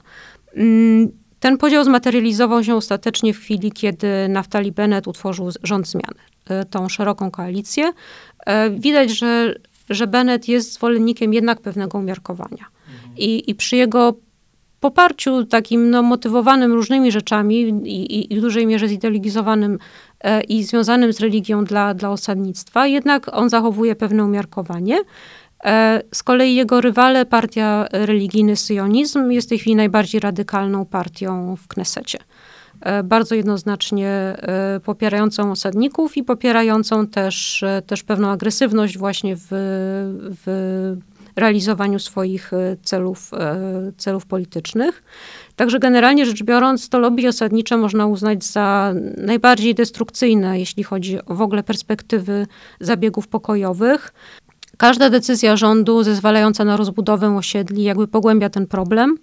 Mm, ten podział zmaterializował się ostatecznie w chwili, kiedy Naftali Bennett utworzył rząd zmiany, e, tą szeroką koalicję. E, widać, że, że Bennett jest zwolennikiem jednak pewnego umiarkowania. Mhm. I, I przy jego poparciu takim no, motywowanym różnymi rzeczami i, i, i w dużej mierze zideologizowanym i związanym z religią dla, dla osadnictwa, jednak on zachowuje pewne umiarkowanie. E, z kolei jego rywale, partia religijny syjonizm, jest w tej chwili najbardziej radykalną partią w Knesecie. E, bardzo jednoznacznie e, popierającą osadników i popierającą też, e, też pewną agresywność właśnie w, w realizowaniu swoich e, celów, e, celów politycznych. Także generalnie rzecz biorąc, to lobby osadnicze można uznać za najbardziej destrukcyjne, jeśli chodzi o w ogóle perspektywy zabiegów pokojowych. Każda decyzja rządu zezwalająca na rozbudowę osiedli jakby pogłębia ten problem.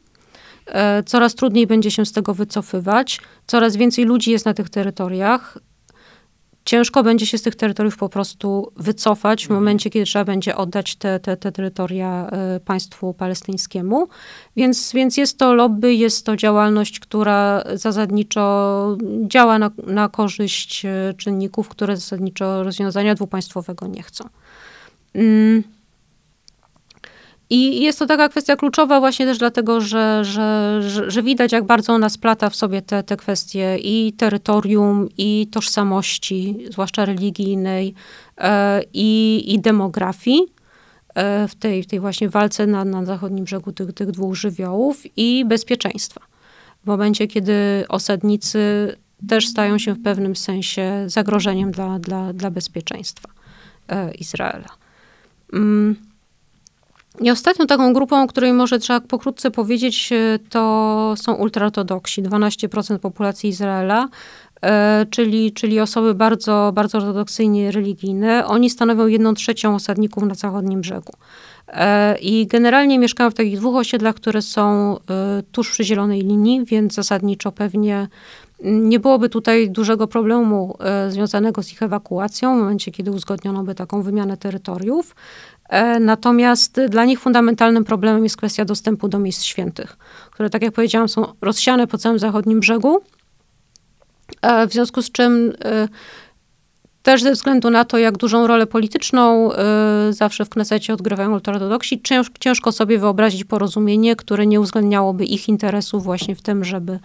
E, coraz trudniej będzie się z tego wycofywać, coraz więcej ludzi jest na tych terytoriach ciężko będzie się z tych terytoriów po prostu wycofać w mhm. momencie, kiedy trzeba będzie oddać te, te, te terytoria e, państwu palestyńskiemu. Więc, więc jest to lobby, jest to działalność, która zasadniczo działa na, na korzyść e, czynników, które zasadniczo rozwiązania dwupaństwowego nie chcą. Mm. I jest to taka kwestia kluczowa właśnie też dlatego, że, że, że, widać, jak bardzo ona splata w sobie te, te kwestie i terytorium, i tożsamości, zwłaszcza religijnej, e, i, i demografii e, w tej, w tej właśnie walce na, na zachodnim brzegu tych, tych dwóch żywiołów i bezpieczeństwa. W momencie, kiedy osadnicy też stają się w pewnym sensie zagrożeniem dla, dla, dla bezpieczeństwa e, Izraela. I ostatnią taką grupą, o której może trzeba pokrótce powiedzieć, e, to są ultraortodoksi, 12% populacji Izraela, e, czyli, czyli osoby bardzo, bardzo ortodoksyjnie religijne. Oni stanowią jedną trzecią osadników na zachodnim brzegu. E, I generalnie mieszkają w takich dwóch osiedlach, które są tuż przy zielonej linii, więc zasadniczo pewnie nie byłoby tutaj dużego problemu związanego z ich ewakuacją w momencie, kiedy uzgodniono by taką wymianę terytoriów. E, natomiast dla nich fundamentalnym problemem jest kwestia dostępu do miejsc świętych, które, tak jak powiedziałam, są rozsiane po całym zachodnim brzegu. E, w związku z czym e, też ze względu na to, jak dużą rolę polityczną zawsze w Knesecie odgrywają ultraortodoksi, ciężko sobie wyobrazić porozumienie, które nie uwzględniałoby ich interesów właśnie w tym, żeby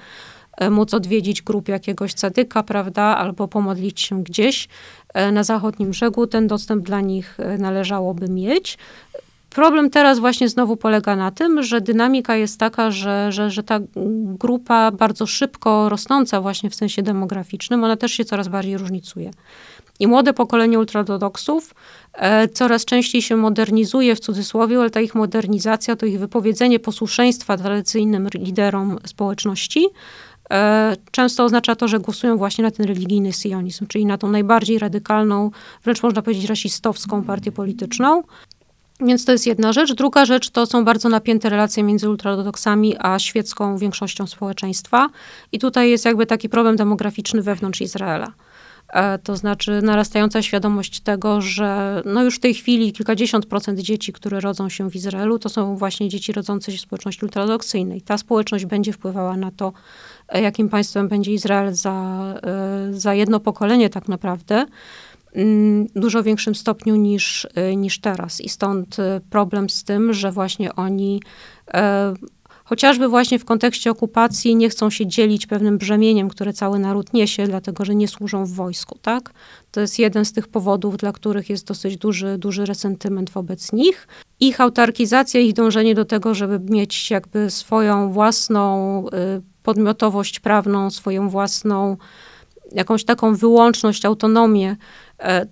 móc odwiedzić grup jakiegoś cadyka, prawda, albo pomodlić się gdzieś. E, na zachodnim brzegu. Ten dostęp dla nich e, należałoby mieć. Problem teraz właśnie znowu polega na tym, że dynamika jest taka, że, że, że ta grupa bardzo szybko rosnąca właśnie w sensie demograficznym, ona też się coraz bardziej różnicuje. I młode pokolenie ultraortodoksów e, coraz częściej się modernizuje w cudzysłowie, ale ta ich modernizacja to ich wypowiedzenie posłuszeństwa tradycyjnym liderom społeczności, często oznacza to, że głosują właśnie na ten religijny sionizm, czyli na tą najbardziej radykalną, wręcz można powiedzieć rasistowską partię polityczną. Więc to jest jedna rzecz. Druga rzecz to są bardzo napięte relacje między ultraortodoksami a świecką większością społeczeństwa. I tutaj jest jakby taki problem demograficzny wewnątrz Izraela. E, to znaczy narastająca świadomość tego, że no już w tej chwili kilkadziesiąt procent dzieci, które rodzą się w Izraelu, to są właśnie dzieci rodzące się w społeczności ultraortodoksyjnej. Ta społeczność będzie wpływała na to, e, jakim państwem będzie Izrael za, e, za jedno pokolenie tak naprawdę mm, dużo większym stopniu niż, niż teraz. I stąd problem z tym, że właśnie oni chociażby właśnie w kontekście okupacji nie chcą się dzielić pewnym brzemieniem, które cały naród niesie, dlatego że nie służą w wojsku, tak? To jest jeden z tych powodów, dla których jest dosyć duży, duży resentyment wobec nich. Ich autarkizacja, ich dążenie do tego, żeby mieć jakby swoją własną y, podmiotowość prawną, swoją własną, jakąś taką wyłączność, autonomię, e,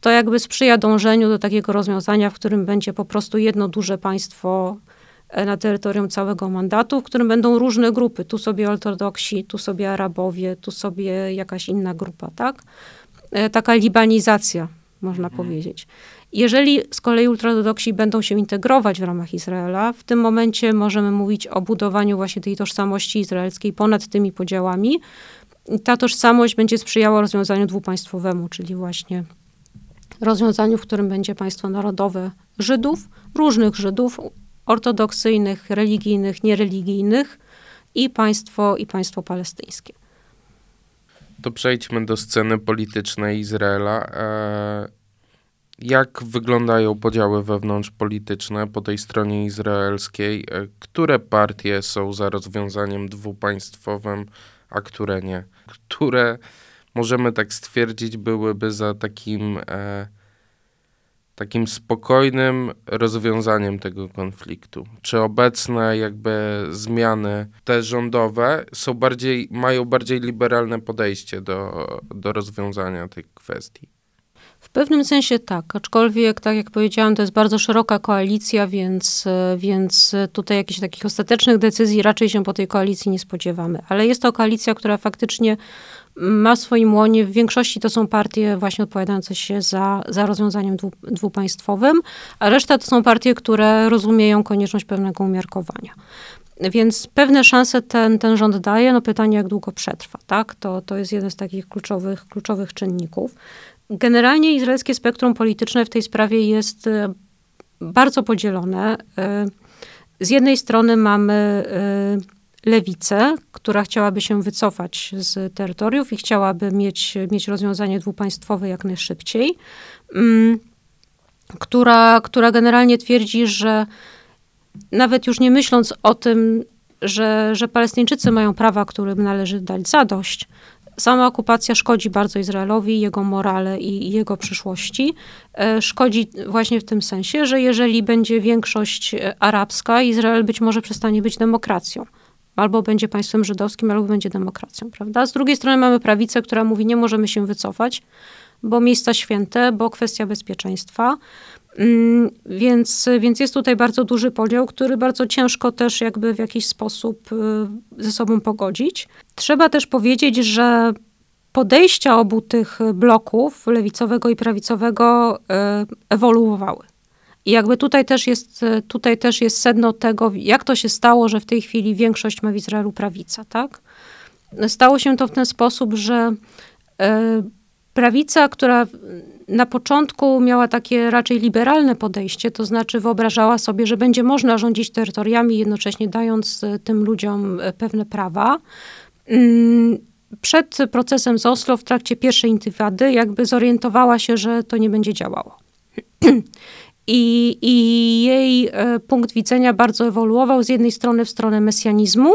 to jakby sprzyja dążeniu do takiego rozwiązania, w którym będzie po prostu jedno duże państwo e, na terytorium całego mandatu, w którym będą różne grupy. Tu sobie ortodoksi, tu sobie Arabowie, tu sobie jakaś inna grupa, tak? E, taka libanizacja, można mhm. powiedzieć. Jeżeli z kolei ultraortodoksi będą się integrować w ramach Izraela, w tym momencie możemy mówić o budowaniu właśnie tej tożsamości izraelskiej ponad tymi podziałami. Ta tożsamość będzie sprzyjała rozwiązaniu dwupaństwowemu, czyli właśnie rozwiązaniu, w którym będzie państwo narodowe Żydów, różnych Żydów, ortodoksyjnych, religijnych, niereligijnych i państwo, i państwo palestyńskie. To przejdźmy do sceny politycznej Izraela. E, jak wyglądają podziały wewnątrzpolityczne po tej stronie izraelskiej? E, które partie są za rozwiązaniem dwupaństwowym, a które nie? Które możemy tak stwierdzić, byłyby za takim, e, takim spokojnym rozwiązaniem tego konfliktu. Czy obecne jakby zmiany te rządowe są bardziej, mają bardziej liberalne podejście do, do rozwiązania tej kwestii? W pewnym sensie tak, aczkolwiek, tak jak powiedziałam, to jest bardzo szeroka koalicja, więc, więc tutaj jakichś takich ostatecznych decyzji raczej się po tej koalicji nie spodziewamy. Ale jest to koalicja, która faktycznie ma w swoim łonie, w większości to są partie właśnie odpowiadające się za, za rozwiązaniem dwu, dwupaństwowym, a reszta to są partie, które rozumieją konieczność pewnego umiarkowania. Więc pewne szanse ten, ten rząd daje, no pytanie jak długo przetrwa, tak? To, to jest jeden z takich kluczowych, kluczowych czynników. Generalnie izraelskie spektrum polityczne w tej sprawie jest e, bardzo podzielone. E, z jednej strony mamy e, lewicę, która chciałaby się wycofać z terytoriów i chciałaby mieć, mieć rozwiązanie dwupaństwowe jak najszybciej, mm, która, która generalnie twierdzi, że nawet już nie myśląc o tym, że, że Palestyńczycy mają prawa, którym należy dać zadość, Sama okupacja szkodzi bardzo Izraelowi, jego morale i jego przyszłości. E, szkodzi właśnie w tym sensie, że jeżeli będzie większość e, arabska, Izrael być może przestanie być demokracją. Albo będzie państwem żydowskim, albo będzie demokracją, prawda? Z drugiej strony mamy prawicę, która mówi, nie możemy się wycofać, bo miejsca święte, bo kwestia bezpieczeństwa. Mm, więc, więc jest tutaj bardzo duży podział, który bardzo ciężko też jakby w jakiś sposób y, ze sobą pogodzić. Trzeba też powiedzieć, że podejścia obu tych bloków, lewicowego i prawicowego, y, ewoluowały. I jakby tutaj też jest, tutaj też jest sedno tego, jak to się stało, że w tej chwili większość ma w Izraelu prawica, tak? Stało się to w ten sposób, że y, prawica, która na początku miała takie raczej liberalne podejście, to znaczy wyobrażała sobie, że będzie można rządzić terytoriami, jednocześnie dając e, tym ludziom e, pewne prawa. Mm, przed procesem z Oslo, w trakcie pierwszej intywady, jakby zorientowała się, że to nie będzie działało. I, I, jej e, punkt widzenia bardzo ewoluował z jednej strony w stronę mesjanizmu,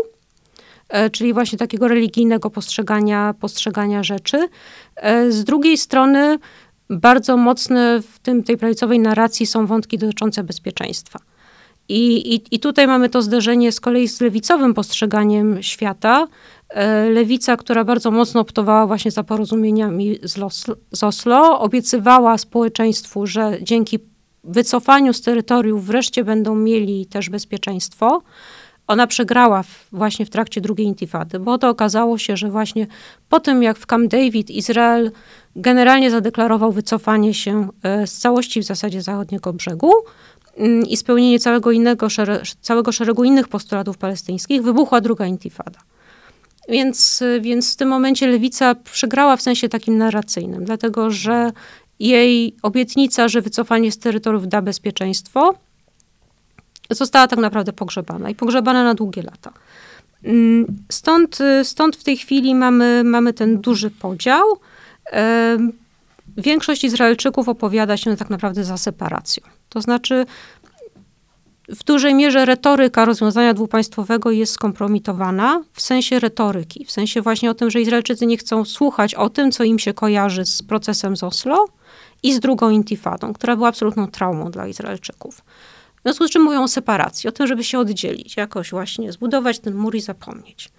czyli właśnie takiego religijnego postrzegania, postrzegania rzeczy. Z drugiej strony bardzo mocne w tym, tej prawicowej narracji są wątki dotyczące bezpieczeństwa. I, i, I tutaj mamy to zderzenie z kolei z lewicowym postrzeganiem świata. E, lewica, która bardzo mocno optowała właśnie za porozumieniami z, Oslo, z Oslo, obiecywała społeczeństwu, że dzięki wycofaniu z terytoriów wreszcie będą mieli też bezpieczeństwo. Ona przegrała w, właśnie w trakcie drugiej intifady, bo to okazało się, że właśnie po tym, jak w Camp David Izrael generalnie zadeklarował wycofanie się e, z całości w zasadzie zachodniego brzegu mm, i spełnienie całego, innego, całego szeregu innych postulatów palestyńskich, wybuchła druga intifada. Więc, więc w tym momencie lewica przegrała w sensie takim narracyjnym, dlatego że jej obietnica, że wycofanie z terytoriów da bezpieczeństwo, została tak naprawdę pogrzebana i pogrzebana na długie lata. Mm, stąd, stąd w tej chwili mamy, mamy ten duży podział. Większość Izraelczyków opowiada się tak naprawdę za separacją. To znaczy, w dużej mierze retoryka rozwiązania dwupaństwowego jest skompromitowana w sensie retoryki, w sensie właśnie o tym, że Izraelczycy nie chcą słuchać o tym, co im się kojarzy z procesem z Oslo i z drugą intifadą, która była absolutną traumą dla Izraelczyków. W związku z czym mówią o separacji, o tym, żeby się oddzielić, jakoś właśnie zbudować ten mur i zapomnieć.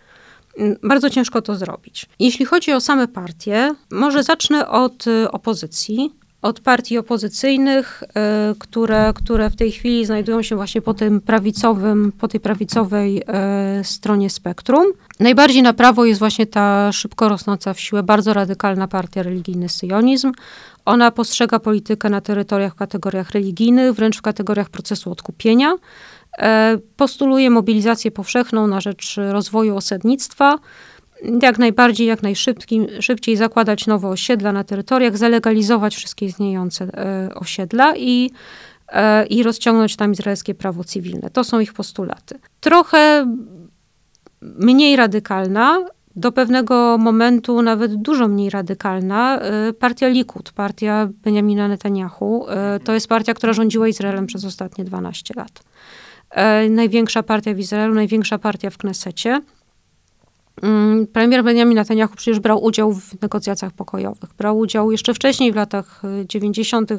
mm, bardzo ciężko to zrobić. Jeśli chodzi o same partie, może zacznę od y, opozycji, od partii opozycyjnych, y, które, które w tej chwili znajdują się właśnie po tym prawicowym, po tej prawicowej y, stronie spektrum. Najbardziej na prawo jest właśnie ta szybko rosnąca w siłę, bardzo radykalna partia religijny syjonizm. Ona postrzega politykę na terytoriach w kategoriach religijnych, wręcz w kategoriach procesu odkupienia. E, postuluje mobilizację powszechną na rzecz rozwoju osadnictwa, jak najbardziej, jak najszybciej zakładać nowe osiedla na terytoriach, zalegalizować wszystkie istniejące e, osiedla i, e, i rozciągnąć tam izraelskie prawo cywilne. To są ich postulaty. Trochę mniej radykalna, do pewnego momentu nawet dużo mniej radykalna, partia Likud, partia Benjamina Netanyahu. To jest partia, która rządziła Izraelem przez ostatnie 12 lat. E, największa partia w Izraelu, największa partia w Knesecie. Mm, premier Benjamin Netanyahu przecież brał udział w negocjacjach pokojowych. Brał udział jeszcze wcześniej, w latach 90., e,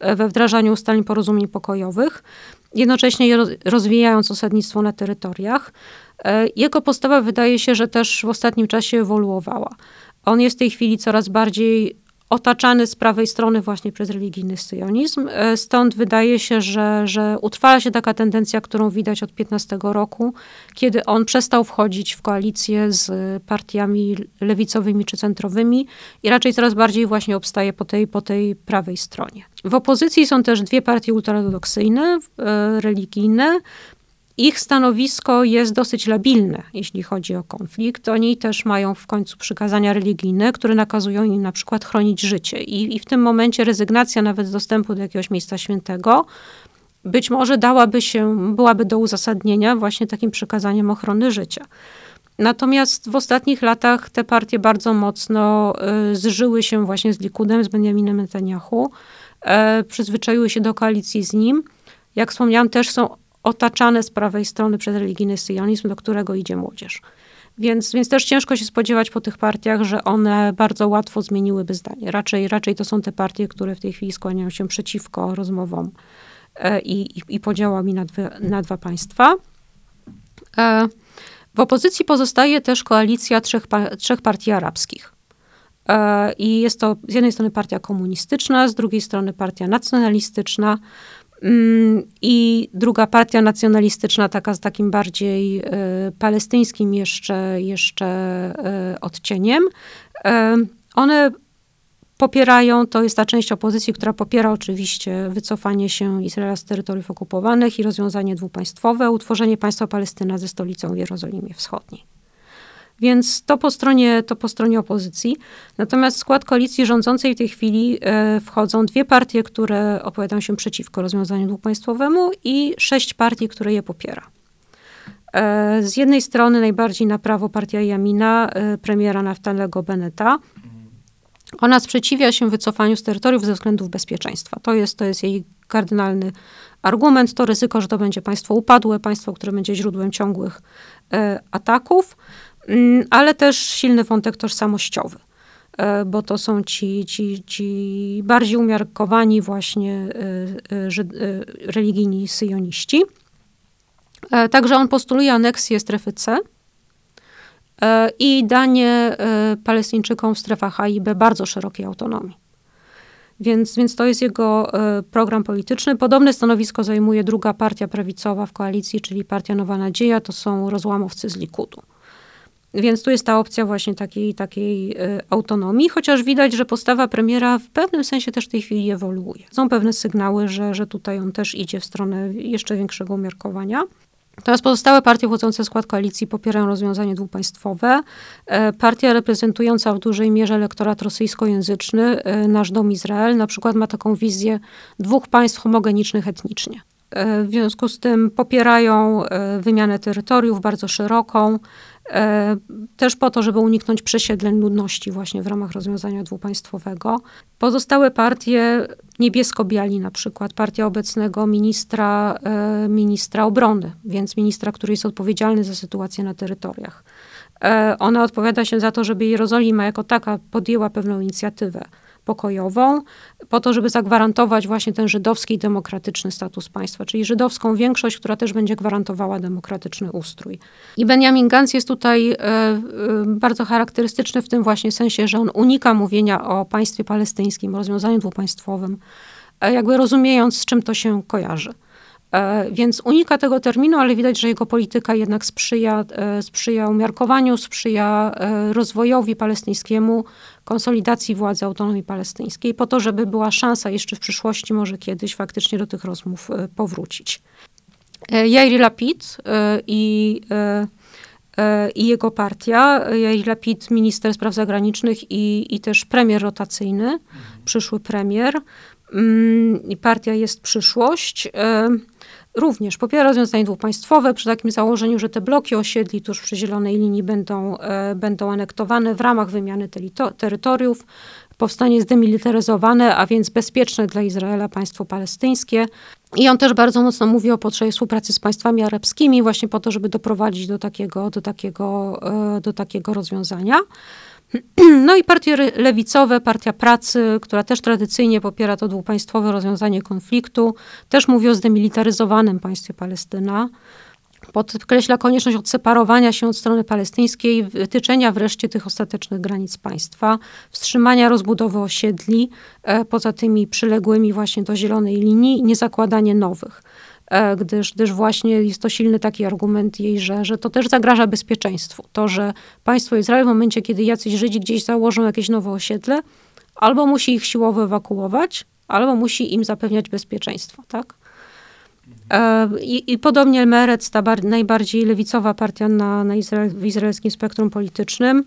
e, we wdrażaniu ustaleń porozumień pokojowych, jednocześnie rozwijając osadnictwo na terytoriach. Jego postawa wydaje się, że też w ostatnim czasie ewoluowała. On jest w tej chwili coraz bardziej otaczany z prawej strony właśnie przez religijny syjonizm. E, stąd wydaje się, że, że utrwala się taka tendencja, którą widać od 15 roku, kiedy on przestał wchodzić w koalicję z partiami lewicowymi czy centrowymi i raczej coraz bardziej właśnie obstaje po tej, po tej prawej stronie. W opozycji są też dwie partie ultraortodoksyjne, e, religijne, ich stanowisko jest dosyć labilne, jeśli chodzi o konflikt. Oni też mają w końcu przykazania religijne, które nakazują im na przykład chronić życie. I, I, w tym momencie rezygnacja nawet z dostępu do jakiegoś miejsca świętego być może dałaby się, byłaby do uzasadnienia właśnie takim przykazaniem ochrony życia. Natomiast w ostatnich latach te partie bardzo mocno y, zżyły się właśnie z Likudem, z Benjaminem Netanyahu, y, przyzwyczaiły się do koalicji z nim. Jak wspomniałam, też są otaczane z prawej strony przez religijny syjonizm, do którego idzie młodzież. Więc, więc też ciężko się spodziewać po tych partiach, że one bardzo łatwo zmieniłyby zdanie. Raczej, raczej to są te partie, które w tej chwili skłaniają się przeciwko rozmowom e, i, i, i podziałami na, dwie, na dwa państwa. E, w opozycji pozostaje też koalicja trzech, trzech partii arabskich. E, I jest to z jednej strony partia komunistyczna, z drugiej strony partia nacjonalistyczna, I druga partia nacjonalistyczna, taka z takim bardziej y, palestyńskim jeszcze, jeszcze y, odcieniem. Y, one popierają, to jest ta część opozycji, która popiera oczywiście wycofanie się Izraela z terytoriów okupowanych i rozwiązanie dwupaństwowe, utworzenie państwa Palestyna ze stolicą w Jerozolimie Wschodniej. Więc to po stronie, to po stronie opozycji. Natomiast w skład koalicji rządzącej w tej chwili e, wchodzą dwie partie, które opowiadają się przeciwko rozwiązaniu dwupaństwowemu i sześć partii, które je popiera. E, z jednej strony najbardziej na prawo partia Jamina, e, premiera Naftalego Beneta. Ona sprzeciwia się wycofaniu z terytoriów ze względów bezpieczeństwa. To jest, to jest jej kardynalny argument. To ryzyko, że to będzie państwo upadłe, państwo, które będzie źródłem ciągłych ataków. Mm, ale też silny wątek tożsamościowy, e, bo to są ci, ci, ci bardziej umiarkowani właśnie e, e, religijni syjoniści. Także on postuluje aneksję strefy C i danie Palestyńczykom w strefach A i B bardzo szerokiej autonomii. Więc, więc to jest jego program polityczny. Podobne stanowisko zajmuje druga partia prawicowa w koalicji, czyli Partia Nowa Nadzieja. To są rozłamowcy z Likudu. Więc tu jest ta opcja właśnie takiej, takiej y, autonomii, chociaż widać, że postawa premiera w pewnym sensie też w tej chwili ewoluuje. Są pewne sygnały, że, że tutaj on też idzie w stronę jeszcze większego umiarkowania. Teraz pozostałe partie wchodzące w skład koalicji popierają rozwiązanie dwupaństwowe. E, partia reprezentująca w dużej mierze elektorat rosyjskojęzyczny, e, nasz dom Izrael, na przykład ma taką wizję dwóch państw homogenicznych etnicznie. E, w związku z tym popierają wymianę terytoriów bardzo szeroką, E, też po to, żeby uniknąć przesiedleń ludności właśnie w ramach rozwiązania dwupaństwowego. Pozostałe partie, niebiesko-biali na przykład, partia obecnego ministra, e, ministra obrony, więc ministra, który jest odpowiedzialny za sytuację na terytoriach. E, ona odpowiada się za to, żeby Jerozolima jako taka podjęła pewną inicjatywę pokojową, po to, żeby zagwarantować właśnie ten żydowski demokratyczny status państwa, czyli żydowską większość, która też będzie gwarantowała demokratyczny ustrój. I Benjamin Gantz jest tutaj e, e, bardzo charakterystyczny w tym właśnie sensie, że on unika mówienia o państwie palestyńskim, rozwiązaniu dwupaństwowym, e, jakby rozumiejąc, z czym to się kojarzy. E, więc unika tego terminu, ale widać, że jego polityka jednak sprzyja, e, sprzyja umiarkowaniu, sprzyja e, rozwojowi palestyńskiemu, konsolidacji władzy autonomii palestyńskiej, po to, żeby była szansa jeszcze w przyszłości, może kiedyś faktycznie do tych rozmów powrócić. Jair Lapid i, i jego partia, Jair Lapid, minister spraw zagranicznych i, i też premier rotacyjny, przyszły premier. Mm, partia jest przyszłość również popiera rozwiązanie dwupaństwowe przy takim założeniu, że te bloki osiedli tuż przy zielonej linii będą, e, będą anektowane w ramach wymiany terytoriów. Powstanie zdemilitaryzowane, a więc bezpieczne dla Izraela państwo palestyńskie. I on też bardzo mocno mówi o potrzebie współpracy z państwami arabskimi, właśnie po to, żeby doprowadzić do takiego, do takiego, e, do takiego rozwiązania. No i partie lewicowe, Partia Pracy, która też tradycyjnie popiera to dwupaństwowe rozwiązanie konfliktu, też mówi o zdemilitaryzowanym państwie Palestyna. Podkreśla konieczność odseparowania się od strony palestyńskiej, wytyczenia wreszcie tych ostatecznych granic państwa, wstrzymania rozbudowy osiedli e, poza tymi przyległymi właśnie do zielonej linii i niezakładanie nowych. E, gdyż, gdyż właśnie jest to silny taki argument jej, że, że to też zagraża bezpieczeństwu. To, że państwo Izrael w momencie, kiedy jacyś Żydzi gdzieś założą jakieś nowe osiedle, albo musi ich siłowo ewakuować, albo musi im zapewniać bezpieczeństwo, tak? E, I, I, podobnie Meretz, ta bar, najbardziej lewicowa partia na, na Izrael, w izraelskim spektrum politycznym,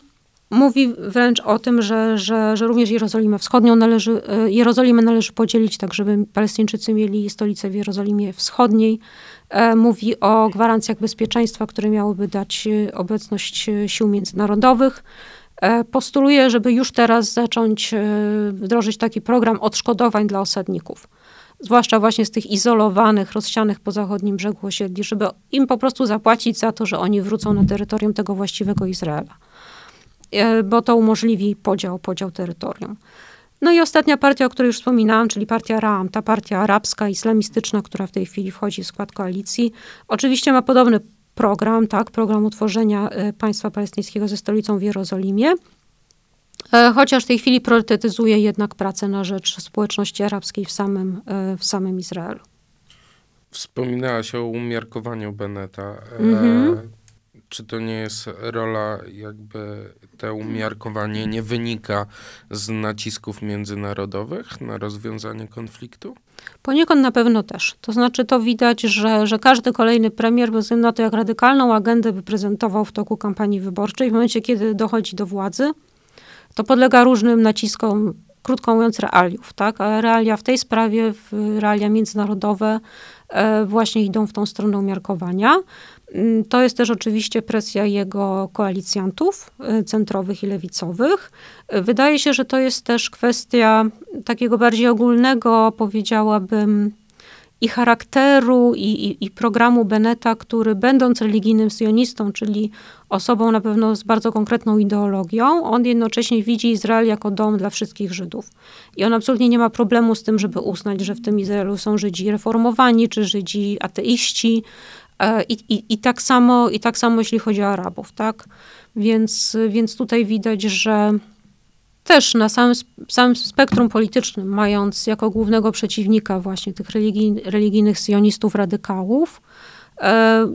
mówi wręcz o tym, że, że, że również Jerozolimę Wschodnią należy, e, Jerozolimę należy podzielić tak, żeby Palestyńczycy mieli stolicę w Jerozolimie Wschodniej. E, mówi o gwarancjach bezpieczeństwa, które miałyby dać e, obecność sił międzynarodowych. Postuluje, żeby już teraz zacząć wdrożyć taki program odszkodowań dla osadników zwłaszcza właśnie z tych izolowanych, rozsianych po zachodnim brzegu osiedli, żeby im po prostu zapłacić za to, że oni wrócą na terytorium tego właściwego Izraela. E, bo to umożliwi podział, podział terytorium. No i ostatnia partia, o której już wspominałam, czyli partia RAM, ta partia arabska, islamistyczna, która w tej chwili wchodzi w skład koalicji, oczywiście ma podobny program, tak, program utworzenia e, państwa palestyńskiego ze stolicą w Jerozolimie, e, chociaż w tej chwili priorytetyzuje jednak pracę na rzecz społeczności arabskiej w samym, w samym Izraelu. Wspominałaś o umiarkowaniu Beneta. Mhm. Czy to nie jest rola jakby to umiarkowanie nie wynika z nacisków międzynarodowych na rozwiązanie konfliktu? Poniekąd na pewno też. To znaczy to widać, że, że każdy kolejny premier, bez względu na to, jak radykalną agendę by prezentował w toku kampanii wyborczej, w momencie, kiedy dochodzi do władzy, to podlega różnym naciskom, krótko mówiąc, realiów. Tak? A realia w tej sprawie, realia międzynarodowe e, właśnie idą w tą stronę umiarkowania. Mm, to jest też oczywiście presja jego koalicjantów y, centrowych i lewicowych. Wydaje się, że to jest też kwestia takiego bardziej ogólnego, powiedziałabym, i charakteru, i, i, i, programu Beneta, który będąc religijnym sionistą, czyli osobą na pewno z bardzo konkretną ideologią, on jednocześnie widzi Izrael jako dom dla wszystkich Żydów. I on absolutnie nie ma problemu z tym, żeby uznać, że w tym Izraelu są Żydzi reformowani, czy Żydzi ateiści, I, i, I, tak samo, I tak samo jeśli chodzi o Arabów, tak? Więc, więc tutaj widać, że też na samym, samym spektrum politycznym, mając jako głównego przeciwnika właśnie tych religij, religijnych sionistów, radykałów, E,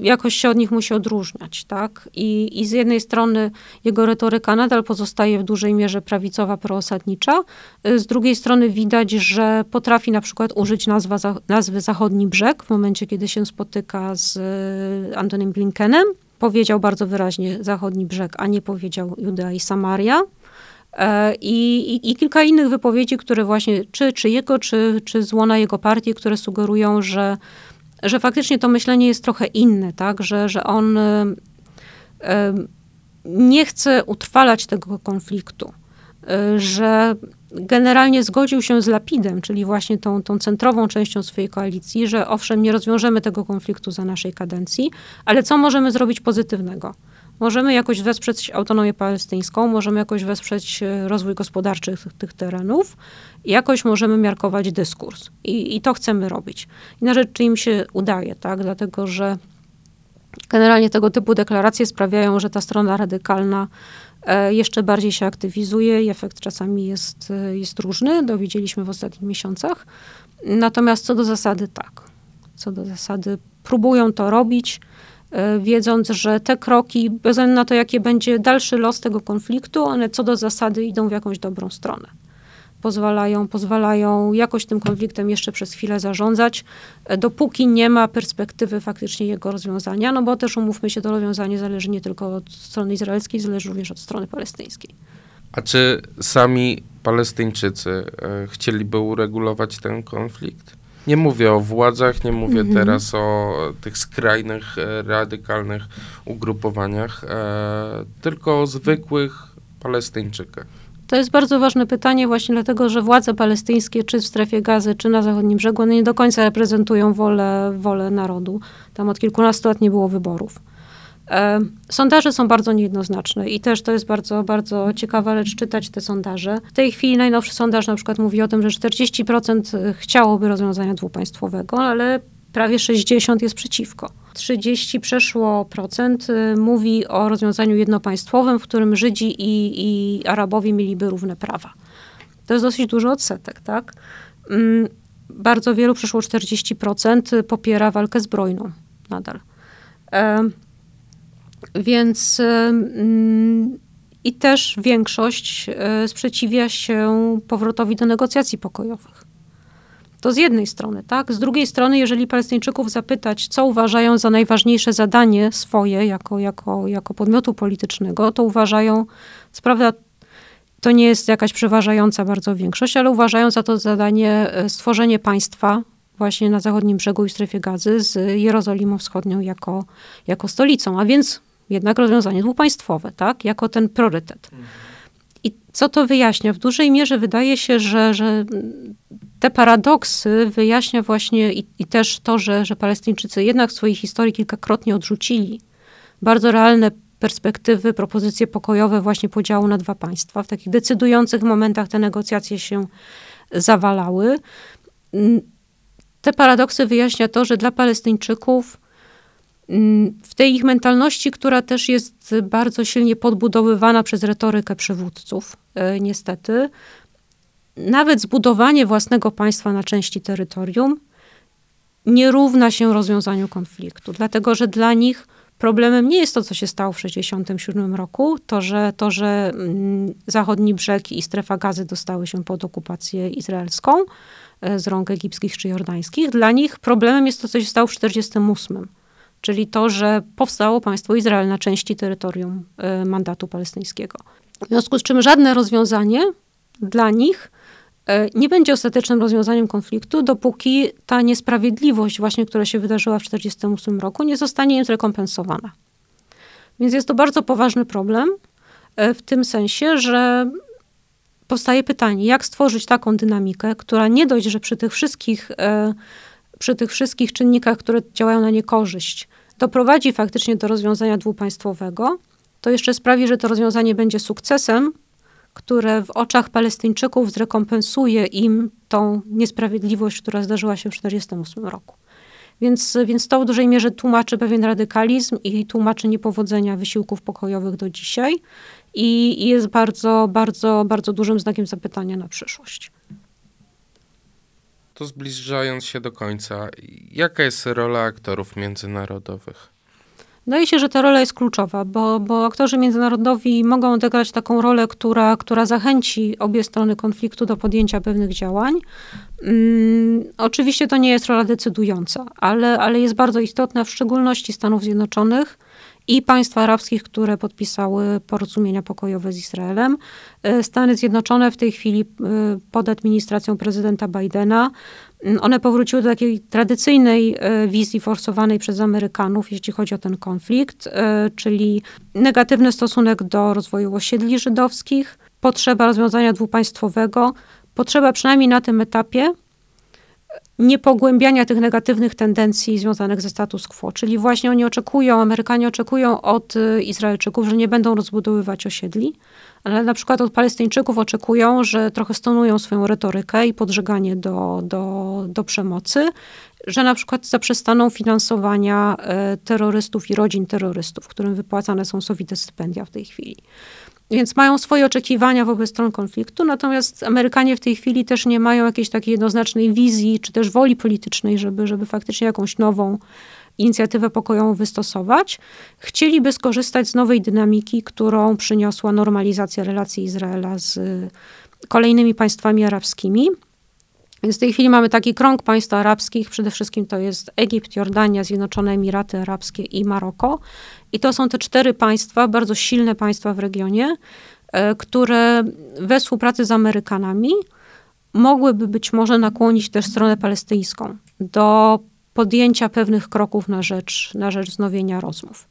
jakoś się od nich musi odróżniać, tak? I, I z jednej strony jego retoryka nadal pozostaje w dużej mierze prawicowa, proosadnicza, e, z drugiej strony widać, że potrafi na przykład użyć nazwa, nazwy Zachodni Brzeg w momencie, kiedy się spotyka z e, Antonym Blinkenem. Powiedział bardzo wyraźnie Zachodni Brzeg, a nie powiedział Judea i Samaria. I, i, I, kilka innych wypowiedzi, które właśnie, czy, czy jego, czy, czy jego partii, które sugerują, że że faktycznie to myślenie jest trochę inne, tak? że, że on y, y, nie chce utrwalać tego konfliktu, y, że generalnie zgodził się z Lapidem, czyli właśnie tą, tą centrową częścią swojej koalicji, że owszem, nie rozwiążemy tego konfliktu za naszej kadencji, ale co możemy zrobić pozytywnego? Możemy jakoś wesprzeć autonomię palestyńską, możemy jakoś wesprzeć e, rozwój gospodarczy tych, tych terenów, jakoś możemy miarkować dyskurs. I, I to chcemy robić. I na rzecz, czy im się udaje, tak? Dlatego, że generalnie tego typu deklaracje sprawiają, że ta strona radykalna e, jeszcze bardziej się aktywizuje i efekt czasami jest, e, jest różny, dowiedzieliśmy w ostatnich miesiącach. Natomiast co do zasady tak. Co do zasady próbują to robić, wiedząc, że te kroki, bez względu na to, jaki będzie dalszy los tego konfliktu, one co do zasady idą w jakąś dobrą stronę. Pozwalają, pozwalają jakoś tym konfliktem jeszcze przez chwilę zarządzać, e, dopóki nie ma perspektywy faktycznie jego rozwiązania, no bo też umówmy się, to rozwiązanie zależy nie tylko od strony izraelskiej, zależy również od strony palestyńskiej. A czy sami Palestyńczycy e, chcieliby uregulować ten konflikt? Nie mówię o władzach, nie mówię mhm. teraz o tych skrajnych, e, radykalnych ugrupowaniach, e, tylko o zwykłych Palestyńczykach. To jest bardzo ważne pytanie właśnie dlatego, że władze palestyńskie, czy w strefie gazy, czy na zachodnim brzegu, one nie do końca reprezentują wolę, wolę narodu. Tam od kilkunastu lat nie było wyborów. E, sondaże są bardzo niejednoznaczne i też to jest bardzo, bardzo ciekawa rzecz czytać te sondaże. W tej chwili najnowszy sondaż na przykład mówi o tym, że 40% chciałoby rozwiązania dwupaństwowego, ale prawie 60 jest przeciwko. 30 przeszło procent y, mówi o rozwiązaniu jednopaństwowym, w którym Żydzi i, i Arabowie mieliby równe prawa. To jest dosyć duży odsetek, tak? Mm, bardzo wielu, przeszło 40% popiera walkę zbrojną nadal. Więc i też większość e, sprzeciwia się powrotowi do negocjacji pokojowych. To z jednej strony, tak? Z drugiej strony, jeżeli Palestyńczyków zapytać, co uważają za najważniejsze zadanie swoje jako, jako, jako podmiotu politycznego, to uważają, co prawda to nie jest jakaś przeważająca bardzo większość, ale uważają za to zadanie e, stworzenie państwa właśnie na zachodnim brzegu i strefie gazy z Jerozolimą Wschodnią jako, jako stolicą. A więc jednak rozwiązanie dwupaństwowe, tak, jako ten priorytet. I co to wyjaśnia? W dużej mierze wydaje się, że, że te paradoksy wyjaśnia właśnie i, i też to, że, że Palestyńczycy jednak w swojej historii kilkakrotnie odrzucili bardzo realne perspektywy, propozycje pokojowe właśnie podziału na dwa państwa. W takich decydujących momentach te negocjacje się zawalały. Te paradoksy wyjaśnia to, że dla Palestyńczyków w tej ich mentalności, która też jest bardzo silnie podbudowywana przez retorykę przywódców, e, niestety, nawet zbudowanie własnego państwa na części terytorium nie równa się rozwiązaniu konfliktu, dlatego że dla nich problemem nie jest to, co się stało w 1967 roku, to że, to, że mm, zachodni brzeg i strefa gazy dostały się pod okupację izraelską e, z rąk egipskich czy jordańskich. Dla nich problemem jest to, co się stało w 1948 czyli to, że powstało państwo Izrael na części terytorium e, mandatu palestyńskiego. W związku z czym żadne rozwiązanie dla nich e, nie będzie ostatecznym rozwiązaniem konfliktu, dopóki ta niesprawiedliwość, właśnie która się wydarzyła w 1948 roku, nie zostanie im zrekompensowana. Więc jest to bardzo poważny problem e, w tym sensie, że powstaje pytanie, jak stworzyć taką dynamikę, która nie dość, że przy tych wszystkich przy tych wszystkich czynnikach, które działają na niekorzyść, doprowadzi faktycznie do rozwiązania dwupaństwowego, to jeszcze sprawi, że to rozwiązanie będzie sukcesem, które w oczach Palestyńczyków zrekompensuje im tą niesprawiedliwość, która zdarzyła się w 1948 roku. Więc, więc to w dużej mierze tłumaczy pewien radykalizm i tłumaczy niepowodzenia wysiłków pokojowych do dzisiaj i, i jest bardzo, bardzo, bardzo dużym znakiem zapytania na przyszłość to zbliżając się do końca, jaka jest rola aktorów międzynarodowych? Wydaje się, że ta rola jest kluczowa, bo, bo aktorzy międzynarodowi mogą odegrać taką rolę, która, która zachęci obie strony konfliktu do podjęcia pewnych działań. Hmm, oczywiście to nie jest rola decydująca, ale, ale jest bardzo istotna, w szczególności Stanów Zjednoczonych i państw arabskich, które podpisały porozumienia pokojowe z Izraelem. E, Stany Zjednoczone w tej chwili e, pod administracją prezydenta Bidena, one powróciły do takiej tradycyjnej e, wizji forsowanej przez Amerykanów, jeśli chodzi o ten konflikt, czyli negatywny stosunek do rozwoju osiedli żydowskich, potrzeba rozwiązania dwupaństwowego, potrzeba przynajmniej na tym etapie niepogłębiania tych negatywnych tendencji związanych ze status quo. Czyli właśnie oni oczekują, Amerykanie oczekują od y, Izraelczyków, że nie będą rozbudowywać osiedli, ale na przykład od Palestyńczyków oczekują, że trochę stonują swoją retorykę i podżeganie do, do, do przemocy, że na przykład zaprzestaną finansowania y, terrorystów i rodzin terrorystów, którym wypłacane są sowite stypendia w tej chwili. Więc mają swoje oczekiwania wobec stron konfliktu, natomiast Amerykanie w tej chwili też nie mają jakiejś takiej jednoznacznej wizji, czy też woli politycznej, żeby, żeby faktycznie jakąś nową inicjatywę pokojową wystosować. Chcieliby skorzystać z nowej dynamiki, którą przyniosła normalizacja relacji Izraela z kolejnymi państwami arabskimi. Więc w tej chwili mamy taki krąg państw arabskich, przede wszystkim to jest Egipt, Jordania, Zjednoczone Emiraty Arabskie i Maroko. I to są te cztery państwa, bardzo silne państwa w regionie, e, które we współpracy z Amerykanami mogłyby być może nakłonić też stronę palestyńską do podjęcia pewnych kroków na rzecz, na rzecz wznowienia rozmów.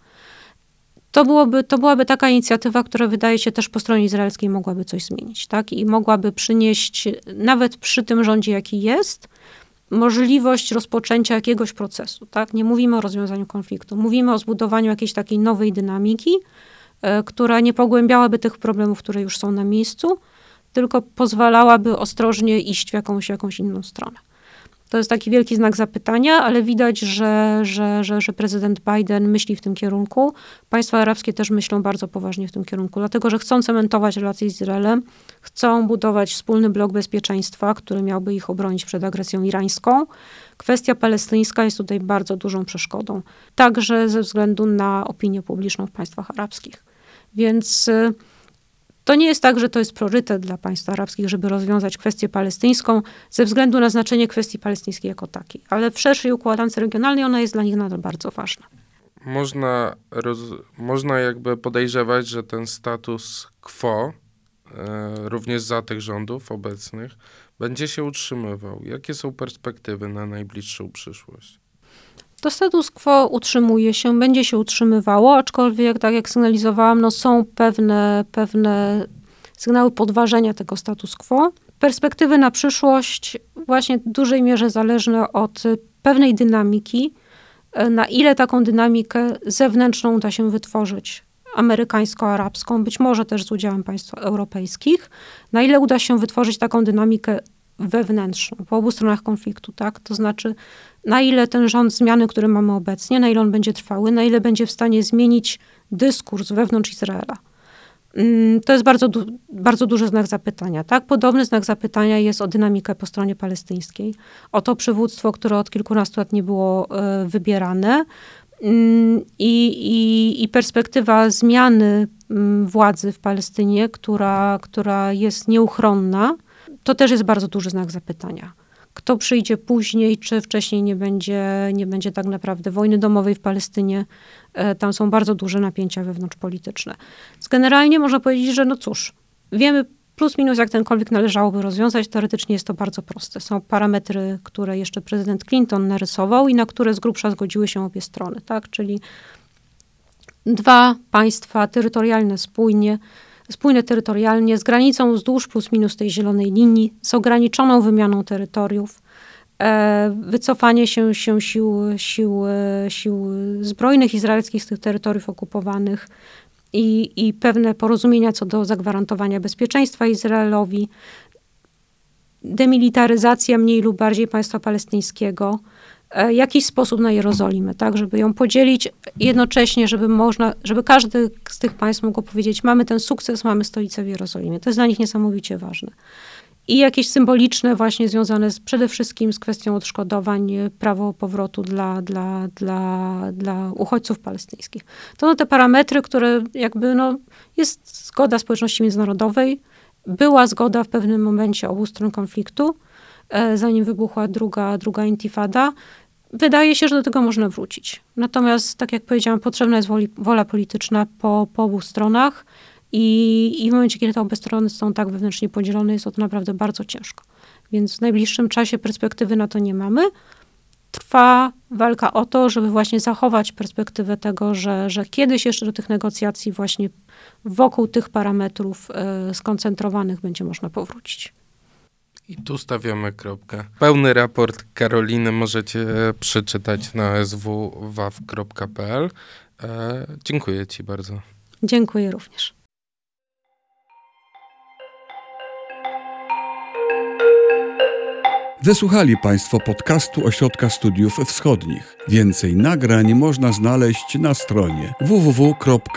To, byłoby, to byłaby taka inicjatywa, która wydaje się też po stronie izraelskiej mogłaby coś zmienić, tak? I mogłaby przynieść, nawet przy tym rządzie, jaki jest, możliwość rozpoczęcia jakiegoś procesu, tak? Nie mówimy o rozwiązaniu konfliktu, mówimy o zbudowaniu jakiejś takiej nowej dynamiki, y, która nie pogłębiałaby tych problemów, które już są na miejscu, tylko pozwalałaby ostrożnie iść w jakąś, jakąś inną stronę. To jest taki wielki znak zapytania, ale widać, że, że, że, że prezydent Biden myśli w tym kierunku. Państwa arabskie też myślą bardzo poważnie w tym kierunku, dlatego że chcą cementować relacje z Izraelem, chcą budować wspólny blok bezpieczeństwa, który miałby ich obronić przed agresją irańską. Kwestia palestyńska jest tutaj bardzo dużą przeszkodą, także ze względu na opinię publiczną w państwach arabskich. Więc y, to nie jest tak, że to jest priorytet dla państw arabskich, żeby rozwiązać kwestię palestyńską ze względu na znaczenie kwestii palestyńskiej jako takiej, ale w szerszej układance regionalnej ona jest dla nich nadal bardzo ważna. Można, roz, można jakby podejrzewać, że ten status quo, e, również za tych rządów obecnych, będzie się utrzymywał. Jakie są perspektywy na najbliższą przyszłość? To status quo utrzymuje się, będzie się utrzymywało, aczkolwiek, tak jak sygnalizowałam, no są pewne, pewne sygnały podważenia tego status quo. Perspektywy na przyszłość właśnie w dużej mierze zależne od pewnej dynamiki, e, na ile taką dynamikę zewnętrzną uda się wytworzyć amerykańsko-arabską, być może też z udziałem państw europejskich, na ile uda się wytworzyć taką dynamikę wewnętrzną po obu stronach konfliktu, tak? To znaczy, na ile ten rząd zmiany, który mamy obecnie, na ile on będzie trwały, na ile będzie w stanie zmienić dyskurs wewnątrz Izraela. Mm, to jest bardzo, du bardzo duży znak zapytania. Tak? Podobny znak zapytania jest o dynamikę po stronie palestyńskiej, o to przywództwo, które od kilkunastu lat nie było y, wybierane y, i, i, perspektywa zmiany y, władzy w Palestynie, która, która jest nieuchronna, to też jest bardzo duży znak zapytania. Kto przyjdzie później, czy wcześniej nie będzie, nie będzie tak naprawdę wojny domowej w Palestynie. E, tam są bardzo duże napięcia wewnątrzpolityczne. Generalnie można powiedzieć, że no cóż, wiemy plus minus jak ten należałoby rozwiązać. Teoretycznie jest to bardzo proste. Są parametry, które jeszcze prezydent Clinton narysował i na które z grubsza zgodziły się obie strony, tak? Czyli dwa państwa terytorialne spójnie, spójne terytorialnie, z granicą wzdłuż plus minus tej zielonej linii, z ograniczoną wymianą terytoriów, e, wycofanie się, się sił, sił, e, sił zbrojnych izraelskich z tych terytoriów okupowanych i, i pewne porozumienia co do zagwarantowania bezpieczeństwa Izraelowi, demilitaryzacja mniej lub bardziej państwa palestyńskiego, jakiś sposób na Jerozolimę, tak, żeby ją podzielić jednocześnie, żeby można, żeby każdy z tych państw mógł powiedzieć, mamy ten sukces, mamy stolicę w Jerozolimie. To jest dla nich niesamowicie ważne. I jakieś symboliczne właśnie związane z, przede wszystkim z kwestią odszkodowań, prawo powrotu dla, dla, dla, dla uchodźców palestyńskich. To są te parametry, które jakby, no, jest zgoda społeczności międzynarodowej, była zgoda w pewnym momencie obu stron konfliktu, e, zanim wybuchła druga, druga intifada. Wydaje się, że do tego można wrócić. Natomiast, tak jak powiedziałam, potrzebna jest woli, wola polityczna po, po obu stronach i, i w momencie, kiedy te obie strony są tak wewnętrznie podzielone, jest to naprawdę bardzo ciężko. Więc w najbliższym czasie perspektywy na to nie mamy. Trwa walka o to, żeby właśnie zachować perspektywę tego, że, że kiedyś jeszcze do tych negocjacji właśnie wokół tych parametrów y, skoncentrowanych będzie można powrócić. I tu stawiamy kropkę. Pełny raport Karoliny możecie przeczytać na swwaw.pl. E, dziękuję Ci bardzo. Dziękuję również. Wysłuchali Państwo podcastu Ośrodka Studiów Wschodnich. Więcej nagrań można znaleźć na stronie www.osw.waw.pl.